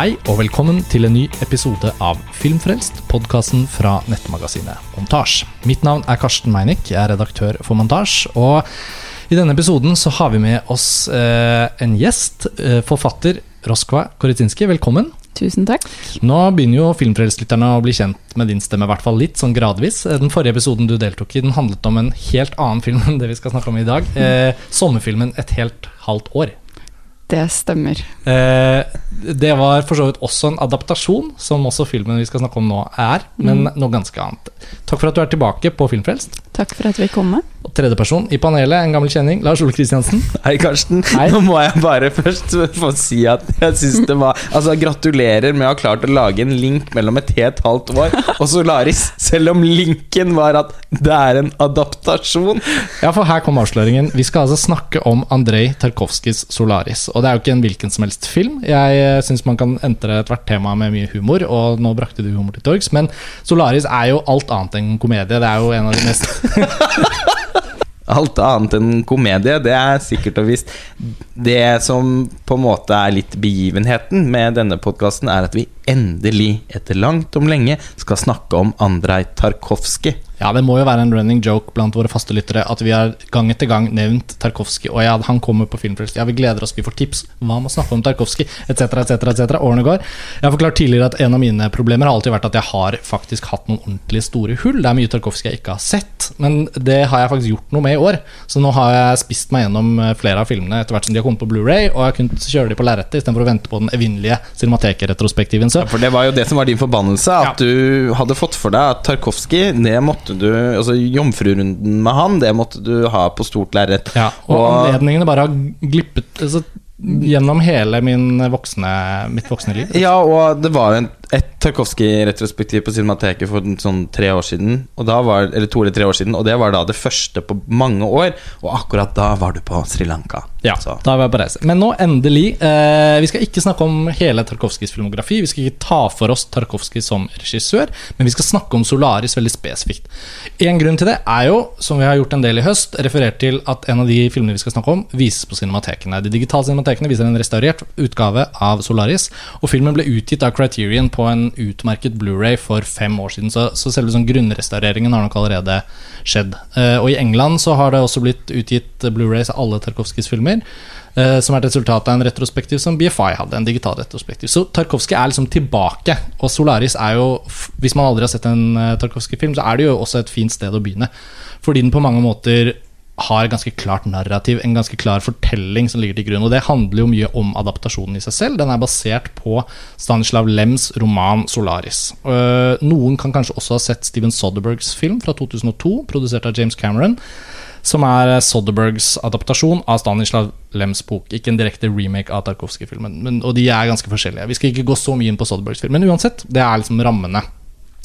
Hei og velkommen til en ny episode av Filmfrelst, podkasten fra nettmagasinet Montasj. Mitt navn er Karsten Meinick, jeg er redaktør for Montasj. Og i denne episoden så har vi med oss eh, en gjest, eh, forfatter Roskva Koritsinski. Velkommen. Tusen takk. Nå begynner jo filmfrelstlytterne å bli kjent med din stemme, i hvert fall litt, sånn gradvis. Eh, Den forrige episoden du deltok i, den handlet om en helt annen film enn det vi skal snakke om i dag. Eh, sommerfilmen 'Et helt halvt år'. Det stemmer. Eh, det var for så vidt også en adaptasjon, som også filmen vi skal snakke om nå er, men Mm. noe ganske annet. Takk for at du er tilbake på Filmfrelst. Takk for at vi kom med. Og tredjeperson i panelet, en gammel kjenning, Lars Ole Kristiansen. Hei, Karsten. Hei. Nå må jeg bare først få si at jeg syns det var Altså, gratulerer med å ha klart å lage en link mellom et helt halvt år og Solaris, selv om linken var at det er en adaptasjon. Ja, for her kom avsløringen. Vi skal altså snakke om Andrej Tarkovskijs 'Solaris'. Og det er jo ikke en hvilken som helst film. Jeg syns man kan entre ethvert tema med mye humor, og nå brakte du humor til torgs. Men 'Solaris' er jo alt annet enn komedie. Det er jo en av de mest Alt annet enn komedie, det er sikkert og visst. Det som på en måte er litt begivenheten med denne podkasten, er at vi endelig, etter langt om lenge, skal snakke om Andrej Tarkovskij. Ja, det må jo være en running joke blant våre faste lyttere at vi har gang etter gang nevnt Tarkovskij. Og ja, han kommer på Filmfrelst. Ja, vi gleder oss, vi får tips. Hva med å snakke om Tarkovskij? Etc., etc., etc. Årene går. Jeg har forklart tidligere at en av mine problemer har alltid vært at jeg har faktisk hatt noen ordentlig store hull. Det er mye Tarkovskij jeg ikke har sett, men det har jeg faktisk gjort noe med i år. Så nå har jeg spist meg gjennom eh, flere av filmene etter hvert som de har kommet på Blu-ray, og jeg har kunnet kjøre de på lerretet istedenfor å vente på den evinnelige Cinemateket-retrospektiven. Ja, for det var jo det som var din forbannelse, at du hadde fått for deg at Tarkovskij, det måtte du Altså jomfrurunden med han, det måtte du ha på stort lerret. Ja, og, anledningene bare har glippet altså, gjennom hele min voksne, mitt voksne liv. Ja, og det var jo en, et Tarkovskij-retrospektiv på Cinemateket for sånn tre år siden. Var, eller to eller tre år siden Og det var da det første på mange år. Og akkurat da var du på Sri Lanka. Ja, Så. da var jeg på reise. Men nå endelig eh, Vi skal ikke snakke om hele Tarkovskijs filmografi. Vi skal ikke ta for oss Tarkovskij som regissør, men vi skal snakke om Solaris veldig spesifikt. En grunn til det er jo, som vi har gjort en del i høst, referert til at en av de filmene vi skal snakke om, vises på cinematekene. De digitale cinematekene viser en restaurert utgave av Solaris, og filmen ble utgitt av Criterion på en utmerket Blu-ray for fem år siden, så, så selve sånn grunnrestaureringen har nok allerede skjedd. Eh, og i England så har det også blitt utgitt Blu-rays av alle Tarkovskijs filmer. eh, som er et resultat av en retrospektiv som BFI hadde. En digital retrospektiv Så Tarkovskij er liksom tilbake. Og Solaris er jo Hvis man aldri har sett en uh, Tarkovskij-film, så er det jo også et fint sted å begynne. Fordi den på mange måter har et ganske klart narrativ, en ganske klar fortelling som ligger til grunn. Og det handler jo mye om adaptasjonen i seg selv. Den er basert på Stanislav Lems roman 'Solaris'. Øh, noen kan kanskje også ha sett Steven Soderbergs film fra 2002, produsert av James Cameron. Som er Soderbergs adaptasjon av Stanislav Lems bok. Ikke en direkte remake av Tarkovskij-filmen, og de er ganske forskjellige. Vi skal ikke gå så mye inn på Soderbergs film, men uansett, det er liksom rammene.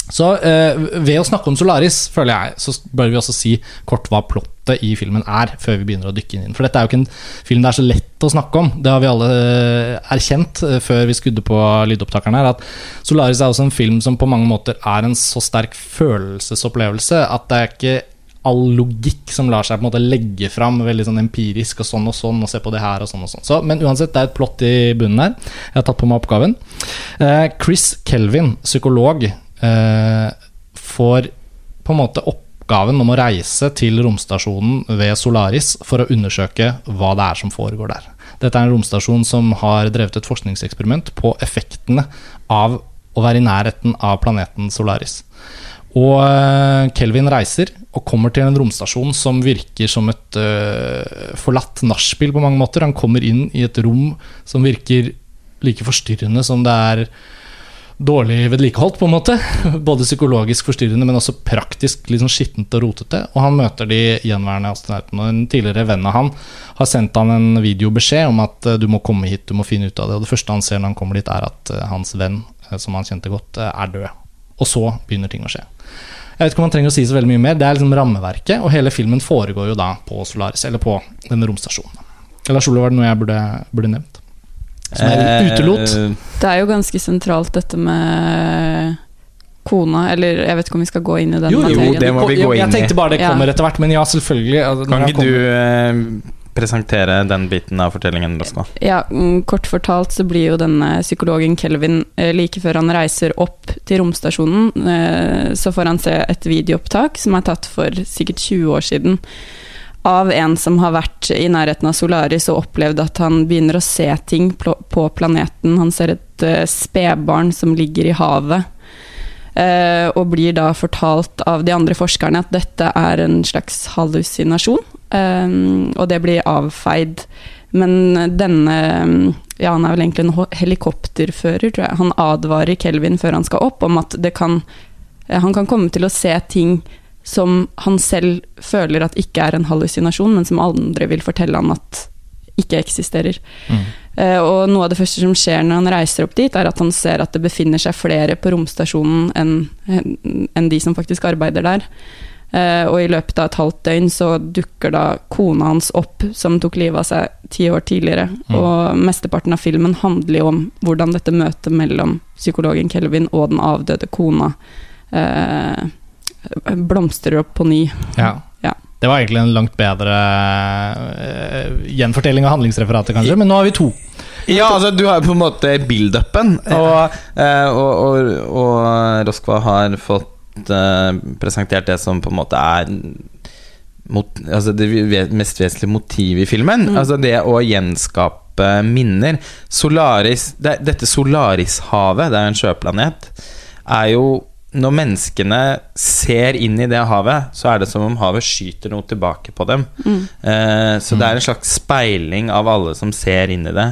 Så eh, ved å snakke om Solaris, føler jeg, så bør vi også si kort hva plottet i filmen er, før vi begynner å dykke inn. For dette er jo ikke en film det er så lett å snakke om. Det har vi alle eh, erkjent eh, før vi skudde på lydopptakeren her, at Solaris er også en film som på mange måter er en så sterk følelsesopplevelse at det er ikke all logikk som lar seg på en måte legge fram veldig sånn empirisk og sånn og sånn, og se på det her og sånn og sånn. Så, men uansett, det er et plott i bunnen her. Jeg har tatt på meg oppgaven. Eh, Chris Kelvin, psykolog, får på en måte oppgaven om å reise til romstasjonen ved Solaris for å undersøke hva det er som foregår der. Dette er en romstasjon som har drevet et forskningseksperiment på effektene av å være i nærheten av planeten Solaris. Og eh, Kelvin reiser og kommer til en romstasjon som virker som et uh, forlatt nachspiel på mange måter. Han kommer inn i et rom som virker like forstyrrende som det er dårlig vedlikeholdt, på en måte. Både psykologisk forstyrrende, men også praktisk sånn skittent og rotete. Og han møter de gjenværende astronautene. En tidligere venn av han har sendt han en videobeskjed om at eh, du må komme hit, du må finne ut av det. Og det første han ser når han kommer dit, er at eh, hans venn, eh, som han kjente godt, er død. Og så begynner ting å skje. Jeg vet ikke om man trenger å si så veldig mye mer. Det er liksom rammeverket, og hele filmen foregår jo da på Solaris, eller på denne romstasjonen. Lars Ole, var det noe jeg burde, burde nevnt? Som jeg utelot? Eh, Det er jo ganske sentralt dette med kona, eller jeg vet ikke om vi skal gå inn i den Jo, jo, det må vi gå inn i. Jeg tenkte bare det kommer etter hvert, men ja, selvfølgelig. altså, Kan ikke du eh, presentere den biten av fortellingen, også? Ja, mm, kort fortalt så blir jo denne psykologen Kelvin eh, like før han reiser opp til romstasjonen, så får han se et videoopptak som er tatt for sikkert 20 år siden. Av en som har vært i nærheten av Solaris og opplevd at han begynner å se ting på planeten. Han ser et eh, spedbarn som ligger i havet. Eh, og blir da fortalt av de andre forskerne at dette er en slags hallusinasjon. eh, og det blir avfeid. Men denne Ja, han er vel egentlig en helikopterfører, tror jeg. Han advarer Kelvin før han skal opp, om at kan Han kan komme til å se ting som han selv føler at ikke er en hallusinasjon, men som andre vil fortelle han at ikke eksisterer. Mm. Uh, og noe av det første som skjer når han reiser opp dit, er at han ser at det befinner seg flere på romstasjonen enn en de som faktisk arbeider der. Uh, og i løpet av et halvt døgn så dukker da kona hans opp, som tok livet av seg ti år tidligere. Mm. Og mesteparten av filmen handler jo om hvordan dette møtet mellom psykologen Kelvin og den avdøde kona eh, blomstrer opp på ny. Ja. Ja. Det var egentlig en langt bedre eh, gjenfortelling av handlingsreferatet, kanskje, men nå har vi to. Ja, altså du har jo på en måte build-upen, og, eh, og, og, og Roskva har fått eh, presentert det som på en måte er mot, altså det mest vesentlige motivet i filmen. Mm. Altså det å gjenskape minner. Solaris, det, dette Solarishavet, det er en sjøplanet, er jo når menneskene ser inn i det havet, så er det som om havet skyter noe tilbake på dem. Mm. Eh, så det er en slags speiling av alle som ser inn i det.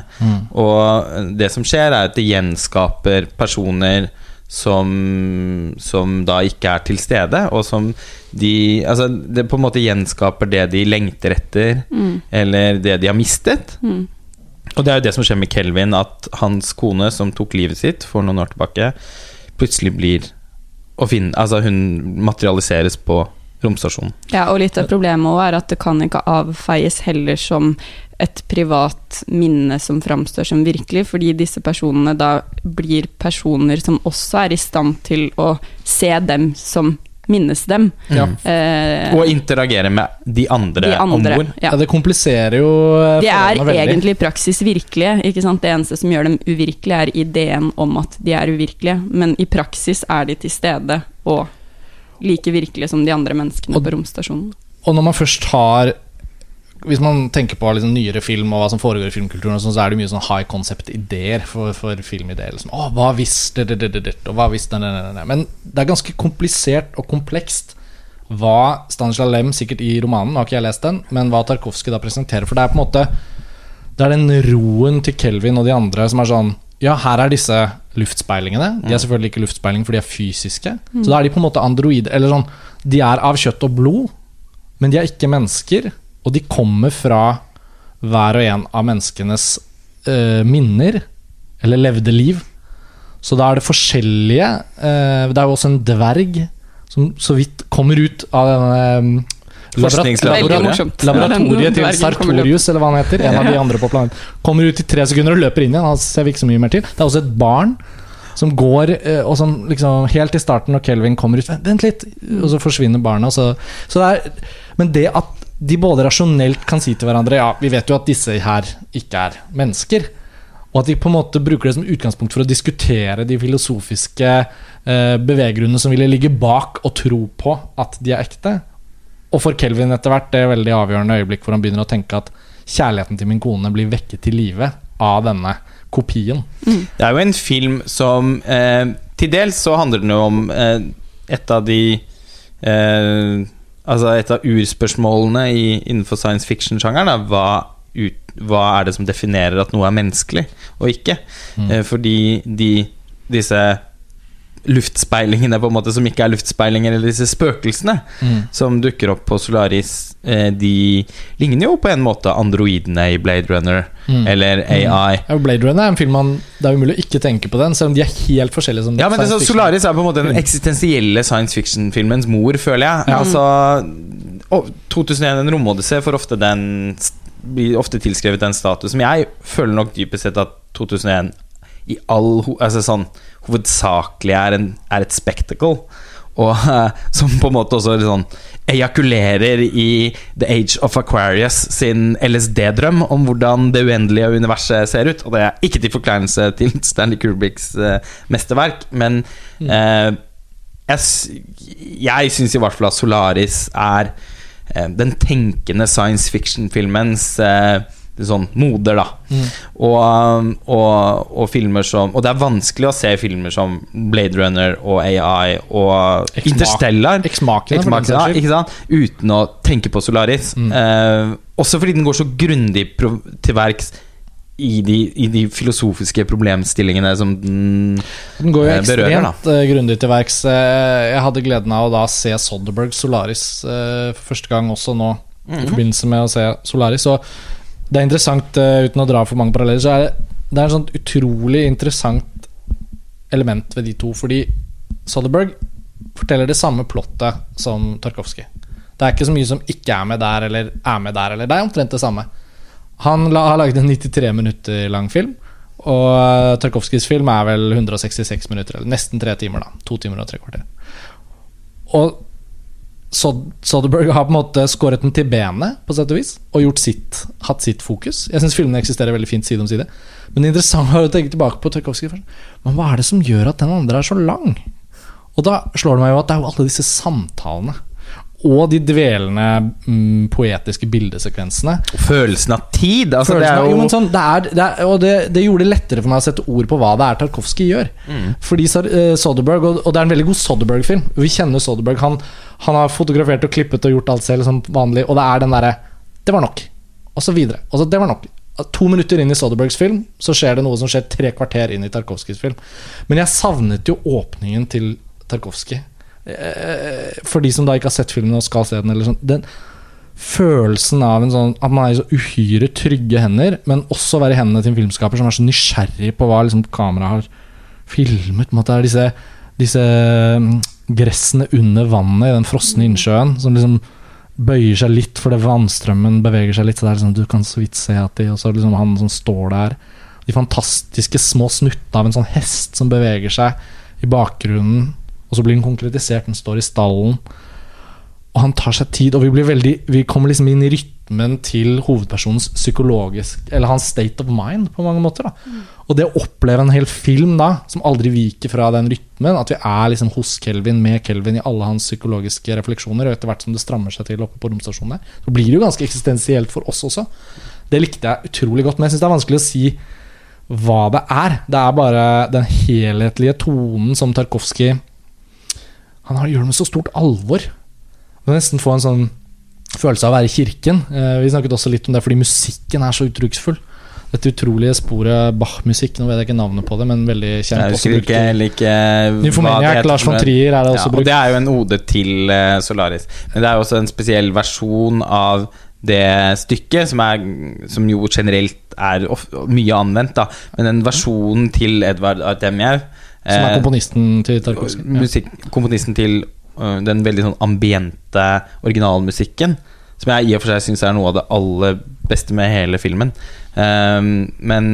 Og det som skjer, er at det gjenskaper personer som, som da ikke er til stede, og som de Altså, det på en måte gjenskaper det de lengter etter, Mm. eller det de har mistet. Mm. Og det er jo det som skjer med Kelvin, at hans kone, som tok livet sitt for noen år tilbake, plutselig blir å finne Altså, hun materialiseres på romstasjonen. Ja, og litt av problemet også er at det kan ikke avfeies heller som et privat minne som framstår som virkelig, fordi disse personene da blir personer som også er i stand til å se dem som minnes dem. Ja. Eh, Og interagere med de andre, de om bord. Ja. Ja, det kompliserer jo eh, De er veldig. egentlig i praksis virkelige. Ikke sant? Det eneste som gjør dem uvirkelige, er ideen om at de er uvirkelige, men i praksis er de til stede og like virkelige som de andre menneskene Og- på romstasjonen. Og når man først har Hvis man tenker på liksom nyere film og hva som foregår i filmkulturen, og sånn, så er det mye sånn high concept-ideer for, for filmideer. Liksom. Å, hva hvis det, det, det, det, det, og hva hvis det, det, det, det. Men det er ganske komplisert og komplekst hva Stanislav Lem, sikkert i romanen, nå har ikke jeg lest den, men hva Tarkovskij da presenterer. For det er på en måte Det er den roen til Kelvin og de andre som er sånn Ja, her er disse luftspeilingene. De er selvfølgelig ikke luftspeiling, for de er fysiske. Så da er de på en måte androider. Eller sånn De er av kjøtt og blod, men de er ikke mennesker. Og de kommer fra hver og en av menneskenes uh, minner, eller levde liv. Så da er det forskjellige uh, Det er jo også en dverg som så vidt kommer ut av denne um, Forskningslaboratoriet. Laboratoriet til. Sartorius, eller hva han heter. En av de andre på planeten. Kommer ut i tre sekunder og løper inn igjen. Han ser vi ikke så mye mer til. Det er også et barn som går, og som liksom helt i starten, når Kelvin kommer ut vent litt! Og så forsvinner barna. Så, så det er, men det at de både rasjonelt kan si til hverandre Ja, vi vet jo at disse her ikke er mennesker. Og at de på en måte bruker det som utgangspunkt for å diskutere de filosofiske eh, beveggrunnene som ville ligge bak å tro på at de er ekte. Og for Kelvin etter hvert det er veldig avgjørende øyeblikk hvor han begynner å tenke at kjærligheten til min kone blir vekket til live av denne kopien. Det er jo en film som eh, Til dels så handler den jo om eh, et av de eh, Altså et av urspørsmålene i, innenfor science fiction-sjangeren. er Hva, ut, hva er det som definerer at noe er menneskelig og ikke? Mm. Eh, fordi de, disse luftspeilingene på en måte som ikke er luftspeilinger, eller disse spøkelsene som dukker opp på Solaris, eh, de ligner jo på en måte androidene i Blade Runner Mm. eller AI. Ja, Blade Runner er en film man Det er umulig å ikke tenke på den, selv om de er helt forskjellige. Som Ja, men så. Solaris er på en måte den eksistensielle science fiction-filmens mor, føler jeg. Altså å, 2001, en romodyssé, får ofte den blir ofte tilskrevet den status som jeg føler nok dypest sett at 2001 i all altså sånn hovedsakelig er, en, er et spectacle. og uh, som på en måte også sånn ejakulerer i The Age of Aquarius sin LSD-drøm om hvordan det uendelige universet ser ut. Og det er ikke til forkleinelse til Stanley Kubriks uh, mesterverk, men uh, jeg, jeg syns i hvert fall at Solaris er eh, den tenkende science fiction-filmens eh, sånn moder, da. Og, um, og, og filmer som Og det er vanskelig å se filmer som Blade Runner og AI og Ex Interstellar Ex-makene, Ex ikke sant? uten å tenke på Solaris. Eh, også fordi den går så grundig til verks i de, i de filosofiske problemstillingene som den Den går jo eh, berører, ekstremt uh, grundig til verks. Eh, jeg hadde gleden av å da se Soderberg Solaris eh, for første gang også nå, Mhm. i forbindelse med å se Solaris. Og det er interessant, eh, uten å dra for mange paralleller, så er det, det er en sånn utrolig interessant element ved de to. Fordi Soderberg forteller det samme plottet som Tarkovskij. Det er ikke så mye som ikke er med der, eller er med der, eller Det er omtrent det samme. Han har laget en 93 minutter lang film, og uh, Tarkovskijs film er vel 166 minutter, eller nesten tre timer, da. To timer og tre kvarter. Og Soderberg har på en måte skåret den til benet, på sett og vis, og gjort sitt, hatt sitt fokus. Jeg syns filmene eksisterer veldig fint side om side. Men det interessante er å tenke tilbake på Tchaikovsky. Men hva er det som gjør at den andre er så lang? Og da slår det meg jo at det er jo alle disse samtalene. Og de dvelende mm, poetiske bildesekvensene. Følelsen av tid. Altså, det er jo jo, sånn, det er, det er, og det, det gjorde det lettere for meg å sette ord på hva det er Tarkovskij gjør. Fordi Soderberg, eh, og, og det er en veldig god Soderberg-film. Vi kjenner Soderberg. Han, han har fotografert og klippet og gjort alt selv som vanlig, og det er den derre Det var nok. Og så videre. Og så det var nok. To minutter inn i Soderbergs film Så skjer det noe som skjer tre kvarter inn i Tarkovskijs film. Men jeg savnet jo åpningen til Tarkovskij. Eh, For de som da ikke har sett filmen og skal se den, sånn den, følelsen av en sånn at man er i så uhyre trygge hender, men også være i hendene til en filmskaper som er så nysgjerrig på hva liksom kameraet har filmet. måte. Disse, disse mm, gressene under vannet i den frosne innsjøen som liksom bøyer seg litt fordi vannstrømmen beveger seg litt. Så det er liksom, du kan så vidt se at de Og så liksom han som står der. De fantastiske små snuttene av en sånn hest som beveger seg i bakgrunnen. Og så blir den konkretisert. Den står i stallen. Og han tar seg tid, og vi blir veldig Vi kommer liksom inn i rytmen til hovedpersonens psykologisk Eller hans state of mind, på mange måter. da Og det å oppleve en hel film da som aldri viker fra den rytmen, at vi er liksom hos Kelvin, med Kelvin i alle hans psykologiske refleksjoner, og etter hvert som det strammer seg til oppe på romstasjonen der, så blir det jo ganske eksistensielt for oss også. Det likte jeg utrolig godt, men jeg syns det er vanskelig å si hva det er. Det er bare den helhetlige tonen som Tarkovskij Han gjør det med så stort alvor. Du kan nesten få en sånn følelse av å være i kirken. Eh, vi snakket også litt om det fordi musikken er så uttrykksfull. Dette utrolige sporet Bach-musikk, nå vet jeg ikke navnet på det, men veldig kjent. Jeg husker ikke, det Nymphomaniac, heter, Lars von Trier er det også ja, og det er jo en ode til eh, Solaris. Men det er jo også en spesiell versjon av det stykket, som, er, som jo generelt er mye anvendt, da. Men den versjonen til Edvard Artemiev Som er eh, komponisten til Tarkovskij. Musikk, komponisten til øh, den veldig sånn ambiente originalmusikken. Som jeg i og for seg syns er noe av det aller beste med hele filmen. Ehm, men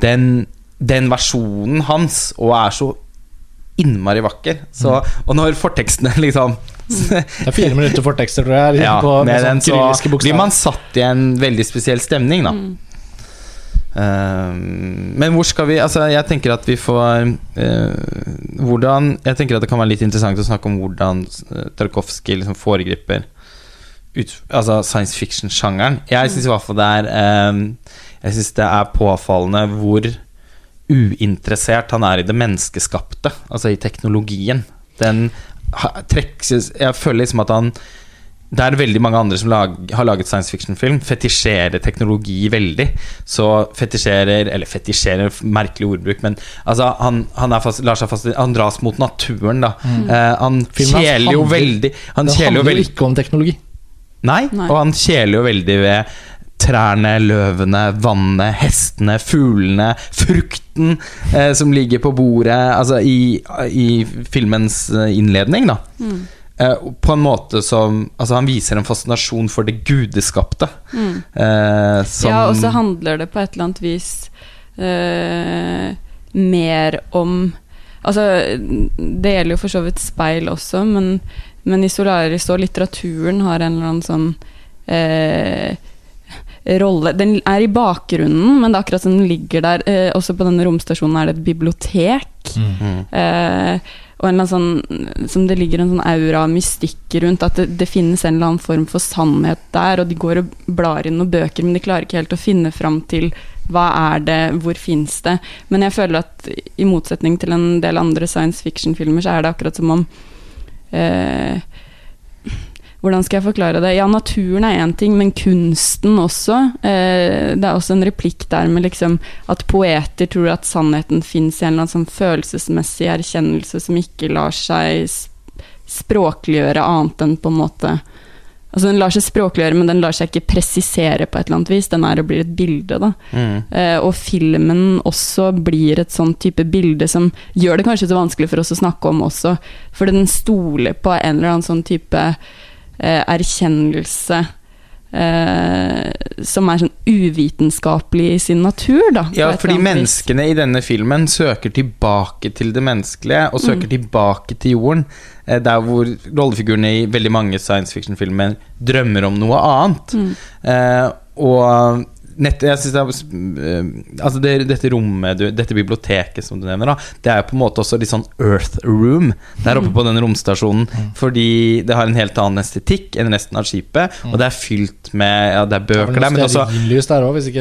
den, den versjonen hans, og er så innmari vakker så, Og når fortekstene liksom Det er fire minutter fortekster, tror jeg. ja, på, med med den sånn så blir man satt i en veldig spesiell stemning, da. Ehm, men hvor skal vi Altså, jeg tenker at vi får eh, Hvordan Jeg tenker at det kan være litt interessant å snakke om hvordan uh, Tarkovskij liksom foregriper ut, altså science fiction-sjangeren. Jeg syns i hvert fall det er ehm, Jeg synes det er påfallende hvor uinteressert han er i det menneskeskapte, altså i teknologien. Den trekkes Jeg føler liksom at han det er veldig mange andre som lag, har laget science fiction-film, fetisjerer teknologi veldig. Så fetisjerer Eller fetisjerer, merkelig ordbruk, men altså, han, han, er fast, lar seg fast, han dras mot naturen, da. Eh, han Filmen hans kjeler jo veldig Han Det handler jo veldig ikke om teknologi. Nei, Nei. og han kjeler jo veldig ved trærne, løvene, vannet, hestene, fuglene, frukten eh, som ligger på bordet Altså i, i filmens eh, innledning, da. Mm. Eh, på en måte som Altså, han viser en fascinasjon for det gudeskapte. Mm. Eh, som Ja, og så handler det på et eller annet vis eh, mer om Altså, det gjelder jo for så vidt speil også, men, men i Solaris og litteraturen har en eller annen sånn eh, rolle Den er i bakgrunnen, men det er akkurat som den ligger der. Eh, også på denne romstasjonen er det et bibliotek. Mm. Eh, og en eller annen sånn, som det ligger en sånn aura av mystikk rundt. At det, det finnes en eller annen form for sannhet der. Og de går og blar inn noen bøker, men de klarer ikke helt å finne fram til hva er det, hvor fins det. Men jeg føler at i motsetning til en del andre science fiction-filmer, så er det akkurat som om eh, hvordan skal jeg forklare det? Ja, naturen er én ting, men kunsten også. Eh, det er også en replikk der med liksom at poeter tror at sannheten fins i en eller annen sånn følelsesmessig erkjennelse som ikke lar seg språkliggjøre annet enn på en måte Altså Den lar seg språkliggjøre, men den lar seg ikke presisere på et eller annet vis. Den er og blir et bilde, da. Mm. Eh, og filmen også blir et sånn type bilde som gjør det kanskje så vanskelig for oss å snakke om også, fordi den stoler på en eller annen sånn type erkjennelse eh, som er sånn uvitenskapelig i sin natur, da. Ja, fordi menneskene i denne filmen søker tilbake til det menneskelige, og søker tilbake til jorden. eh, Der hvor rollefigurene i veldig mange science fiction-filmer drømmer om noe annet. Eh, og nett, jeg synes det er, eh, altså det, Dette rommet, dette biblioteket som du nevner, da, det er jo på en måte også litt sånn Earth Room der oppe på den romstasjonen. Fordi det har en helt annen estetikk enn resten av skipet, og det er fylt med Ja, det er bøker der, men også der også,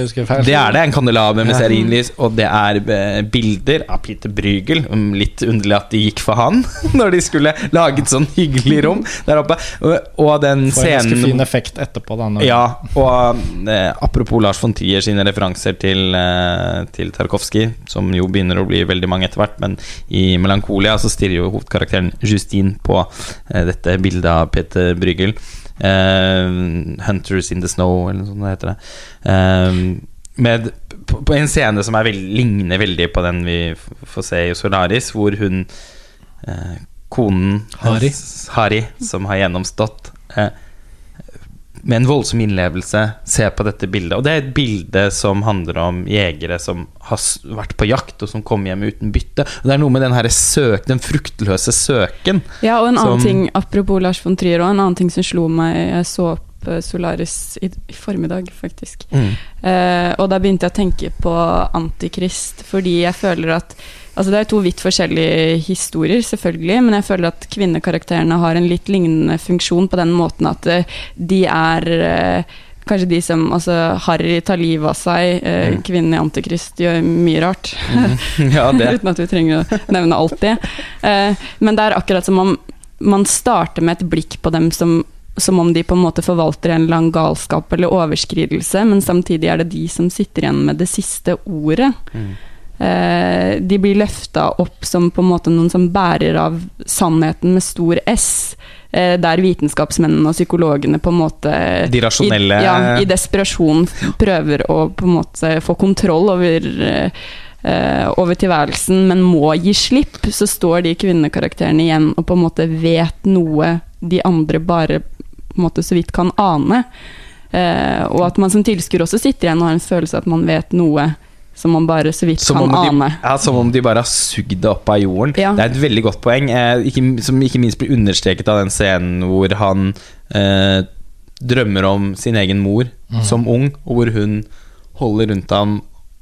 det er det, en kandelaber med stearinlys, og det er eh, bilder av Peter Brygel. Litt underlig at det gikk for han, når de skulle lage et sånn hyggelig rom der oppe. Og, den Får en ganske fin scenen effekt etterpå. Da, ja, og eh, apropos Lars von Trier sine referanser til, eh, til Tarkovskij, som jo begynner å bli veldig mange etter hvert, men i Melankolia så stirrer jo hovedkarakteren Justine på eh, dette bildet av Peter Brygel. Uh, 'Hunters in the Snow', eller noe sånt det heter det. uh, med, på, på en scene som veld, ligner veldig på den vi får se i Solaris, hvor hun uh, Konen Hari. hans, Hari, som har gjennomstått med en voldsom innlevelse ser på dette bildet. Og det er et bilde som handler om jegere som har vært på jakt, og som kommer hjem uten bytte. Og det er noe med den, her søk, den fruktløse søken. Ja, og en annen ting, apropos Lars von Trier, og en annen ting som slo meg Jeg så opp eh, Solaris i, i formiddag, faktisk. Eh, og da begynte jeg å tenke på Antikrist, fordi jeg føler at Altså Det er to vidt forskjellige historier, selvfølgelig, men jeg føler at kvinnekarakterene har en litt lignende funksjon på den måten at eh, de er eh, Kanskje de som Altså, Harry tar livet av seg. eh, Mm. Kvinnen i Antikrist gjør mye rart. Ja, det. Uten at vi trenger å nevne alt det. Eh, men det er akkurat som om man starter med et blikk på dem som som om de på en måte forvalter en eller annen galskap eller overskridelse, men samtidig er det de som sitter igjen med det siste ordet. Mm. Eh, de blir løfta opp som på en måte noen som bærer av sannheten med stor S. Eh, der vitenskapsmennene og psykologene på en måte De rasjonelle i, ja, I desperasjon prøver å på en måte få kontroll over eh, eh, over tilværelsen, men må gi slipp, så står de kvinnekarakterene igjen og på en måte vet noe de andre bare på en måte så vidt kan ane. Eh, og at man som tilskuer også sitter igjen og har en følelse av at man vet noe som man bare så vidt Som kan om, de, ane. ja, som om de bare har sugd det opp av jorden. Ja. Det er et veldig godt poeng, eh, ikke, som ikke minst blir understreket av den scenen hvor han eh, drømmer om sin egen mor som ung, og hvor hun holder rundt ham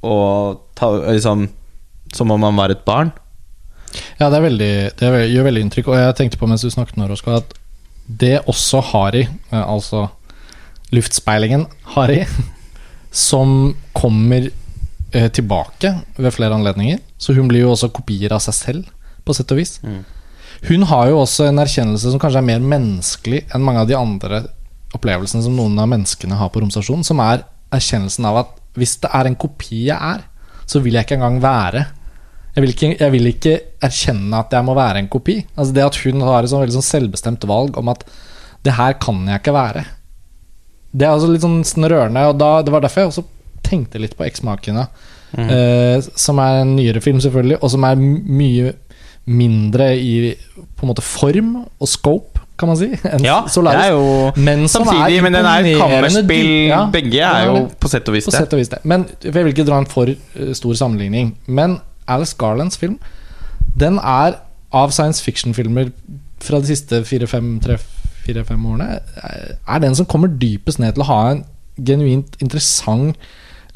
og ta, liksom, som om han var et barn. Ja, det, er veldig, det gjør veldig inntrykk. Og jeg tenkte på mens du snakket nå, Roska, at det også Hari, eh, altså luftspeilingen Hari, som kommer eh, tilbake ved flere anledninger. Så hun blir jo også kopier av seg selv, på sett og vis. Mm. Hun har jo også en erkjennelse som kanskje er mer menneskelig enn mange av de andre opplevelsene som noen av menneskene har på romstasjonen, som er erkjennelsen av at hvis det er en kopi jeg er, så vil jeg ikke engang være. Jeg vil ikke, jeg vil ikke erkjenne at jeg må være en kopi. Altså Det at hun har et sånn veldig sånn selvbestemt valg om at det her kan jeg ikke være. Det er altså litt sånn rørende, og da, det var derfor jeg også tenkte litt på Eksmakene. Eh, som er en nyere film, selvfølgelig, og som er mye mindre i på en måte form og scope, kan man si, enn Ja, det Solaris. jo Men Samtidig, men den er kammerspill. ja, Begge er jo på sett og vis det. og vis det. Men jeg vil ikke dra en for eh, stor sammenligning. Men Alice Garlands film Den er av science fiction-filmer fra de siste fire-fem årene, er den som kommer dypest ned til å ha en genuint interessant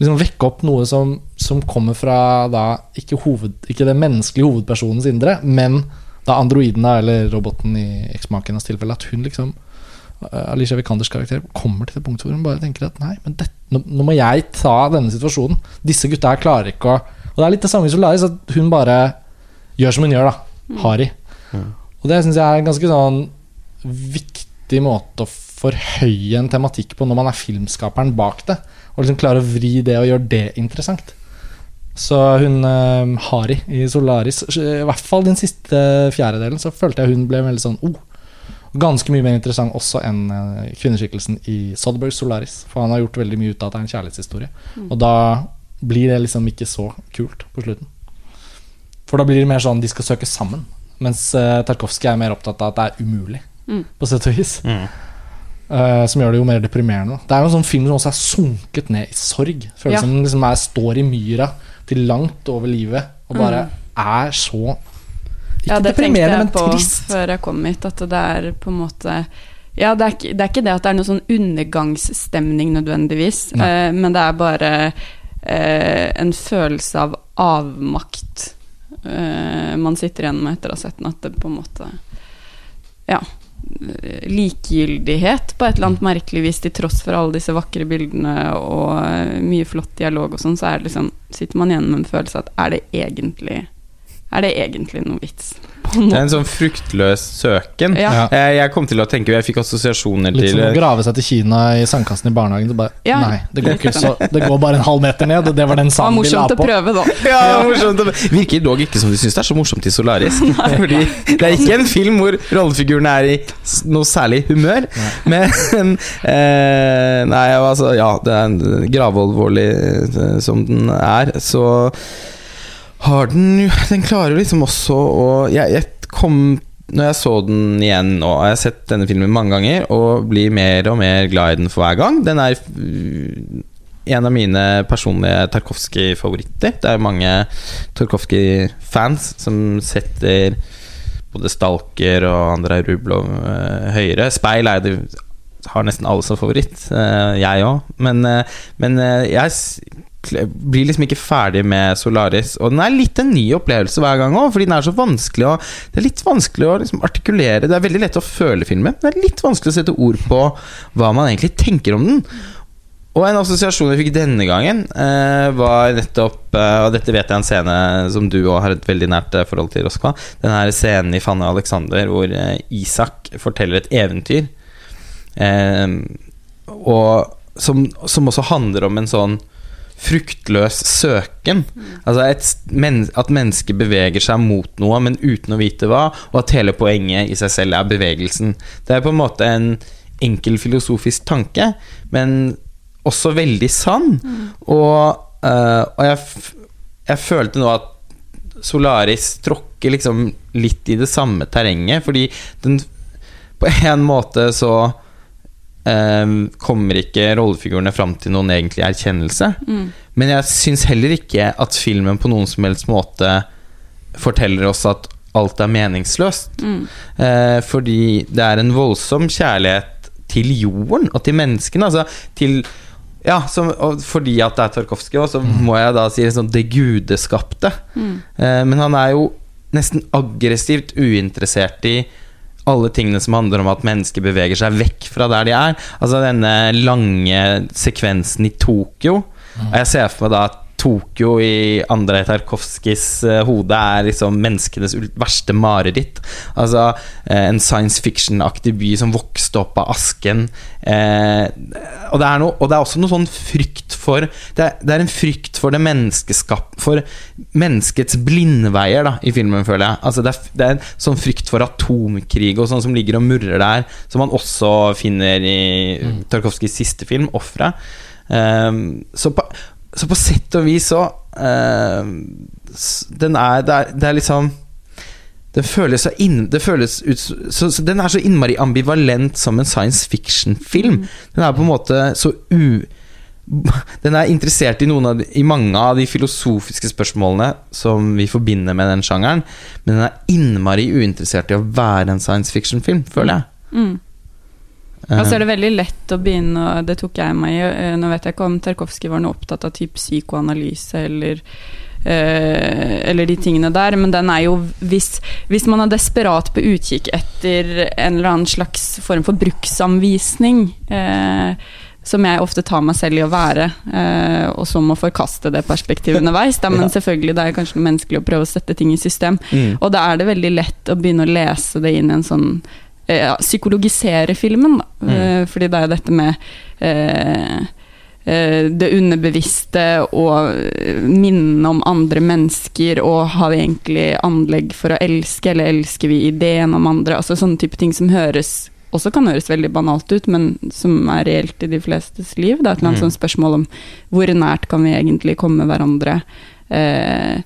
liksom Vekke opp noe som, som kommer fra da ikke, hoved, ikke den menneskelige hovedpersonens indre, men da androiden eller roboten i eksmakenes tilfelle. At hun liksom Alicia Vikanders karakter kommer til det punktet hvor hun bare tenker at nei, men det, nå, nå, må jeg ta denne situasjonen. Disse gutta her klarer ikke å Og det er litt det samme som Laris, at hun bare gjør som hun gjør, da. Hari. Harry. Mm. Og det syns jeg er en ganske sånn viktig måte å forhøye en tematikk på når man er filmskaperen bak det. Og liksom klare å vri det og gjøre det interessant. Så hun uh, Hari i Solaris, i hvert fall den siste fjerdedelen, så følte jeg hun ble veldig sånn oh, Ganske mye mer interessant også enn uh, kvinneskikkelsen i Soderberg Solaris. For han har gjort veldig mye ut av at det er en kjærlighetshistorie. Mm. Og da blir det liksom ikke så kult på slutten. For da blir det mer sånn de skal søke sammen. Mens uh, Tarkovskij er mer opptatt av at det er umulig, mm. på sett og vis. Mm. Uh, som gjør det jo mer deprimerende. Det er jo en sånn film som også er sunket ned i sorg. Føles ja. som den liksom er, står i myra til langt over livet og bare mm. er så Ikke ja, det deprimerende, men trist. Før jeg kom hit, at det er på en måte ja, det er, ikke, det er ikke det at det er noen sånn undergangsstemning nødvendigvis, uh, men det er bare uh, en følelse av avmakt man sitter igjen med etter å ha sett den. At det på en måte Ja likegyldighet på et eller annet merkelig vis, til tross for alle disse vakre bildene og mye flott dialog og sånn, så er det liksom, sitter man igjen med en følelse at er det egentlig er det egentlig noe vits? Det er en sånn fruktløs søken. Ja. Jeg kom til å tenke Jeg fikk assosiasjoner til Litt som å grave seg til Kina i sandkassen i barnehagen. Bare, ja. Nei, det går, ikke så, det går bare en halv meter ned, og det var den sanden vi la på. Morsomt å prøve, da. Ja, morsomt Virker dog ikke som de syns det er så morsomt i Solaris. Fordi det er ikke en film hvor rollefigurene er i noe særlig humør. Men eh, Nei, altså Ja, det er gravalvorlig eh, som den er, så har den Den klarer liksom også å jeg, jeg, kom Når jeg så den igjen nå, har jeg sett denne filmen mange ganger og blir mer og mer glad i den for hver gang. Den er uh, en av mine personlige Tarkovskij-favoritter. Det er mange Tarkovskij-fans som setter både Stalker og Andrej Rublov uh, høyere. Speil er det har nesten alle som favoritt. Uh, jeg òg. Men, men jeg blir liksom ikke ferdig med Solaris. Og den er litt en ny opplevelse hver gang òg, fordi den er så vanskelig å Det er litt vanskelig å liksom artikulere. Det er veldig lett å føle filmen. Det er litt vanskelig å sette ord på hva man egentlig tenker om den. Og en assosiasjon jeg fikk denne gangen, eh, var nettopp eh, Og dette vet jeg en scene som du òg har et veldig nært eh, forhold til, Roskva. Den her scenen i Fanny Alexander hvor eh, Isak forteller et eventyr. Eh, og som, som også handler om en sånn fruktløs søken. Altså et, men, at mennesket beveger seg mot noe, men uten å vite hva, og at hele poenget i seg selv er bevegelsen. Det er på en måte en enkel filosofisk tanke, men også veldig sann. Mm. Og, uh, og jeg, jeg, følte nå at Solaris tråkker liksom litt i det samme terrenget, fordi den på en måte så um, kommer ikke rollefigurene fram til noen egentlig erkjennelse. Mm. Men jeg syns heller ikke at filmen på noen som helst måte forteller oss at alt er meningsløst. Mm. Uh, fordi det er en voldsom kjærlighet til jorden og til menneskene. Altså til ja, som, fordi at det er Tarkovskij, så mm. må jeg da si sånn, det gudeskapte. Mm. Uh, men han er jo nesten aggressivt uinteressert i alle tingene som handler om at mennesker beveger seg vekk fra der de er. Altså denne lange sekvensen i Tokyo. Og jeg ser for meg da at Tokyo i Andrej Tarkovskijs uh, hode er liksom menneskenes verste mareritt. Altså uh, en science fiction-aktig by som vokste opp av asken. Eh, og, det noe, og, det er også noe sånn frykt for Det er, det er en frykt for det menneskeskap For menneskets blindveier da, i filmen, føler jeg. Altså det, er, det er en sånn frykt for atomkrig og sånn som ligger og murrer der, som man også finner i mm. Tarkovskijs siste film, 'Ofra'. Um, så på så på sett og vis så uh, Den er det, er det er, liksom Den føles så inn, det føles ut så, så, Den er så innmari ambivalent som en science fiction-film. Mm. Den er på en måte så u Den er interessert i, de, i mange av de filosofiske spørsmålene som vi forbinder med den sjangeren, men den er innmari uinteressert i å være en science fiction-film, føler jeg. Mm. Og så er det veldig lett å begynne, og det tok jeg meg i eh, Nå vet jeg ikke om Tarkovskij var noe opptatt av type psykoanalyse eller eh, eller de tingene der, men den er jo hvis, hvis man er desperat på utkikk etter en eller annen slags form for bruksanvisning eh, som jeg ofte tar meg selv i å være, eh, og så må forkaste det perspektivet underveis. Da, men selvfølgelig, det er kanskje menneskelig å prøve å sette ting i system. Mm. Og da er det veldig lett å begynne å lese det inn i en sånn eh, ja, Psykologisere filmen, da. Mm. Eh, fordi det er dette med eh, eh, det underbevisste og eh, minnene om andre mennesker, og har vi egentlig anlegg for å elske, eller elsker vi ideen om andre? Altså sånne type ting som høres også kan høres veldig banalt ut, men som er reelt i de flestes liv. Det er et eller annet Mm. sånt spørsmål om hvor nært kan vi egentlig komme hverandre. Eh,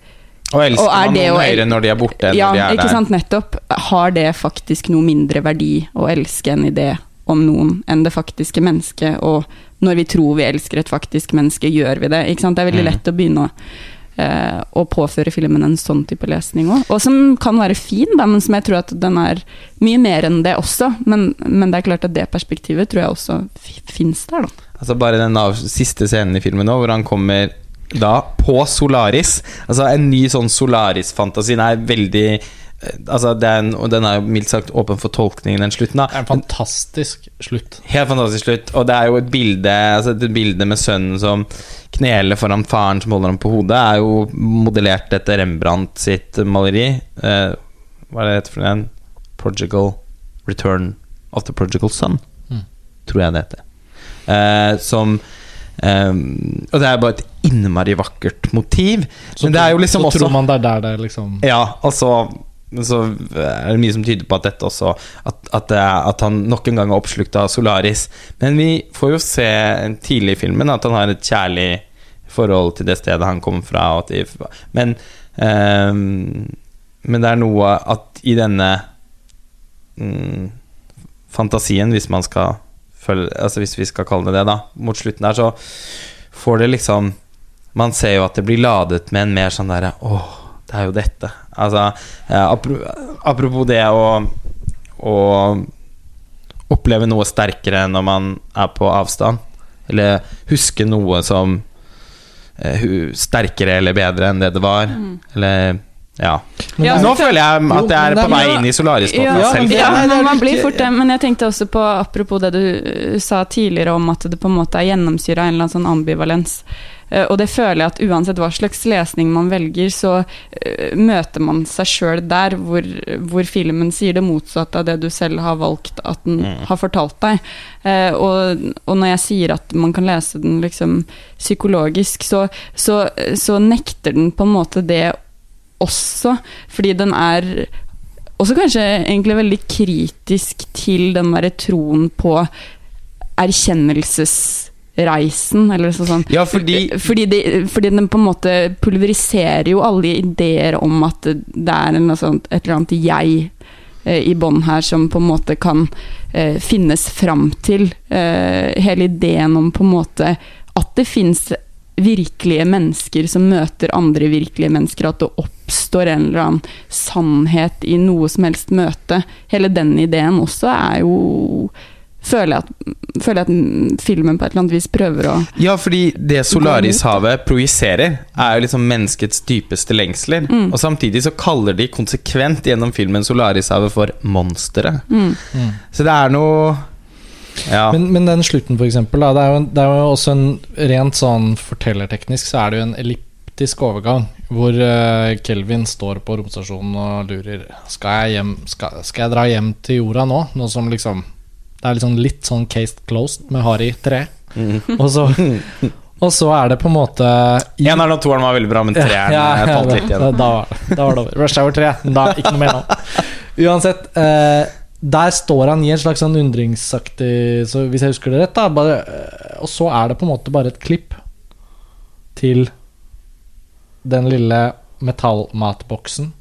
Og elsker Og man noen høyere når de er borte enn ja, når de er ikke der? sant, nettopp. Har det faktisk noe mindre verdi å elske en idé om noen enn det faktiske mennesket? Og når vi tror vi elsker et faktisk menneske, gjør vi det? Ikke sant? Det er veldig Mm. lett å begynne å, eh, å påføre filmen en sånn type lesning òg. Og som kan være fin, da, men som jeg tror at den er mye mer enn det også. Men, men det er klart at det perspektivet tror jeg også fins der, da. Altså Bare den av, siste scenen i filmen nå, hvor han kommer da på Solaris. Altså En ny sånn Solaris-fantasi. Den er veldig eh, Altså er Og den er mildt sagt åpen for tolkning, den slutten. da Det er en fantastisk slutt. Helt fantastisk slutt. Og det er jo et bilde Altså et bilde med sønnen som kneler foran faren som holder ham på hodet, er jo modellert etter Rembrandt sitt maleri. Eh, hva er det heter for en? Prodigal Return of the Prodigal Son, Mm. tror jeg det heter. Eh, som eh, Og det er bare et innmari vakkert motiv. Så, Men det er jo liksom så også tror man det er der det liksom ja, og så så er det mye som tyder på at dette også At, at, er, at han nok en gang er oppslukt av Solaris. Men vi får jo se tidlig i filmen at han har et kjærlig forhold til det stedet han kommer fra. De, men, um, men det er noe at i denne um, fantasien, hvis man skal følge, Altså hvis vi skal kalle det det, da, mot slutten der, så får det liksom Man ser jo at det blir ladet med en mer sånn derre Åh, det er jo dette. Altså, eh, apro apropos det å, å oppleve noe sterkere når man er på avstand. Eller huske noe som eh, sterkere eller bedre enn det det var. Eller ja. Men Ja, Nå føler jeg at jeg er på vei inn i Solaris-båten Ja, selv. ja, man blir fort det. Men jeg tenkte også på, apropos det du uh, sa tidligere om at det på en måte er gjennomsyra av en eller annen sånn ambivalens. Eh, og det føler jeg at uansett hva slags lesning man velger, så eh, møter man seg sjøl der hvor, hvor filmen sier det motsatte av det du selv har valgt at den Mm. har fortalt deg. Eh, og, og når jeg sier at man kan lese den liksom psykologisk, så, så, så nekter den på en måte det også, fordi den er også kanskje egentlig veldig kritisk til den derre troen på erkjennelsesreisen, eller så sånn. Ja, fordi Fordi, de, fordi den på en måte pulveriserer jo alle ideer om at det er altså, et eller annet jeg eh, i bånn her som på en måte kan eh, finnes fram til. Eh, hele ideen om på en måte at det fins virkelige mennesker som møter andre virkelige mennesker, at det oppstår en eller annen sannhet i noe som helst møte. Hele den ideen også er jo Føler jeg at, føler jeg at filmen på et eller annet vis prøver å Ja, fordi det Solarishavet projiserer, er jo liksom menneskets dypeste lengsler. Mm. Og samtidig så kaller de konsekvent gjennom filmen Solarishavet for monsteret. mm. Mm. Så det er noe Ja. Men, men den slutten, for eksempel, da, det, er jo, det er jo også en rent sånn fortellerteknisk Så er det jo en elliptisk overgang, hvor eh, Kelvin står på romstasjonen og lurer Skal jeg, hjem, skal, skal jeg dra hjem til jorda nå? Nå som liksom Det er liksom litt sånn case closed med Harry 3. Mm. Og så, og så er det på en måte i- Eneren og toeren var veldig bra, men treeren eh, falt litt igjen. da, da var det over. Rush Hour 3. Da, ikke noe mer nå. Uansett, eh, der står han i en slags sånn undringsaktig Så Hvis jeg husker det rett, da bare, eh, Og så er det på en måte bare et klipp til den lille metallmatboksen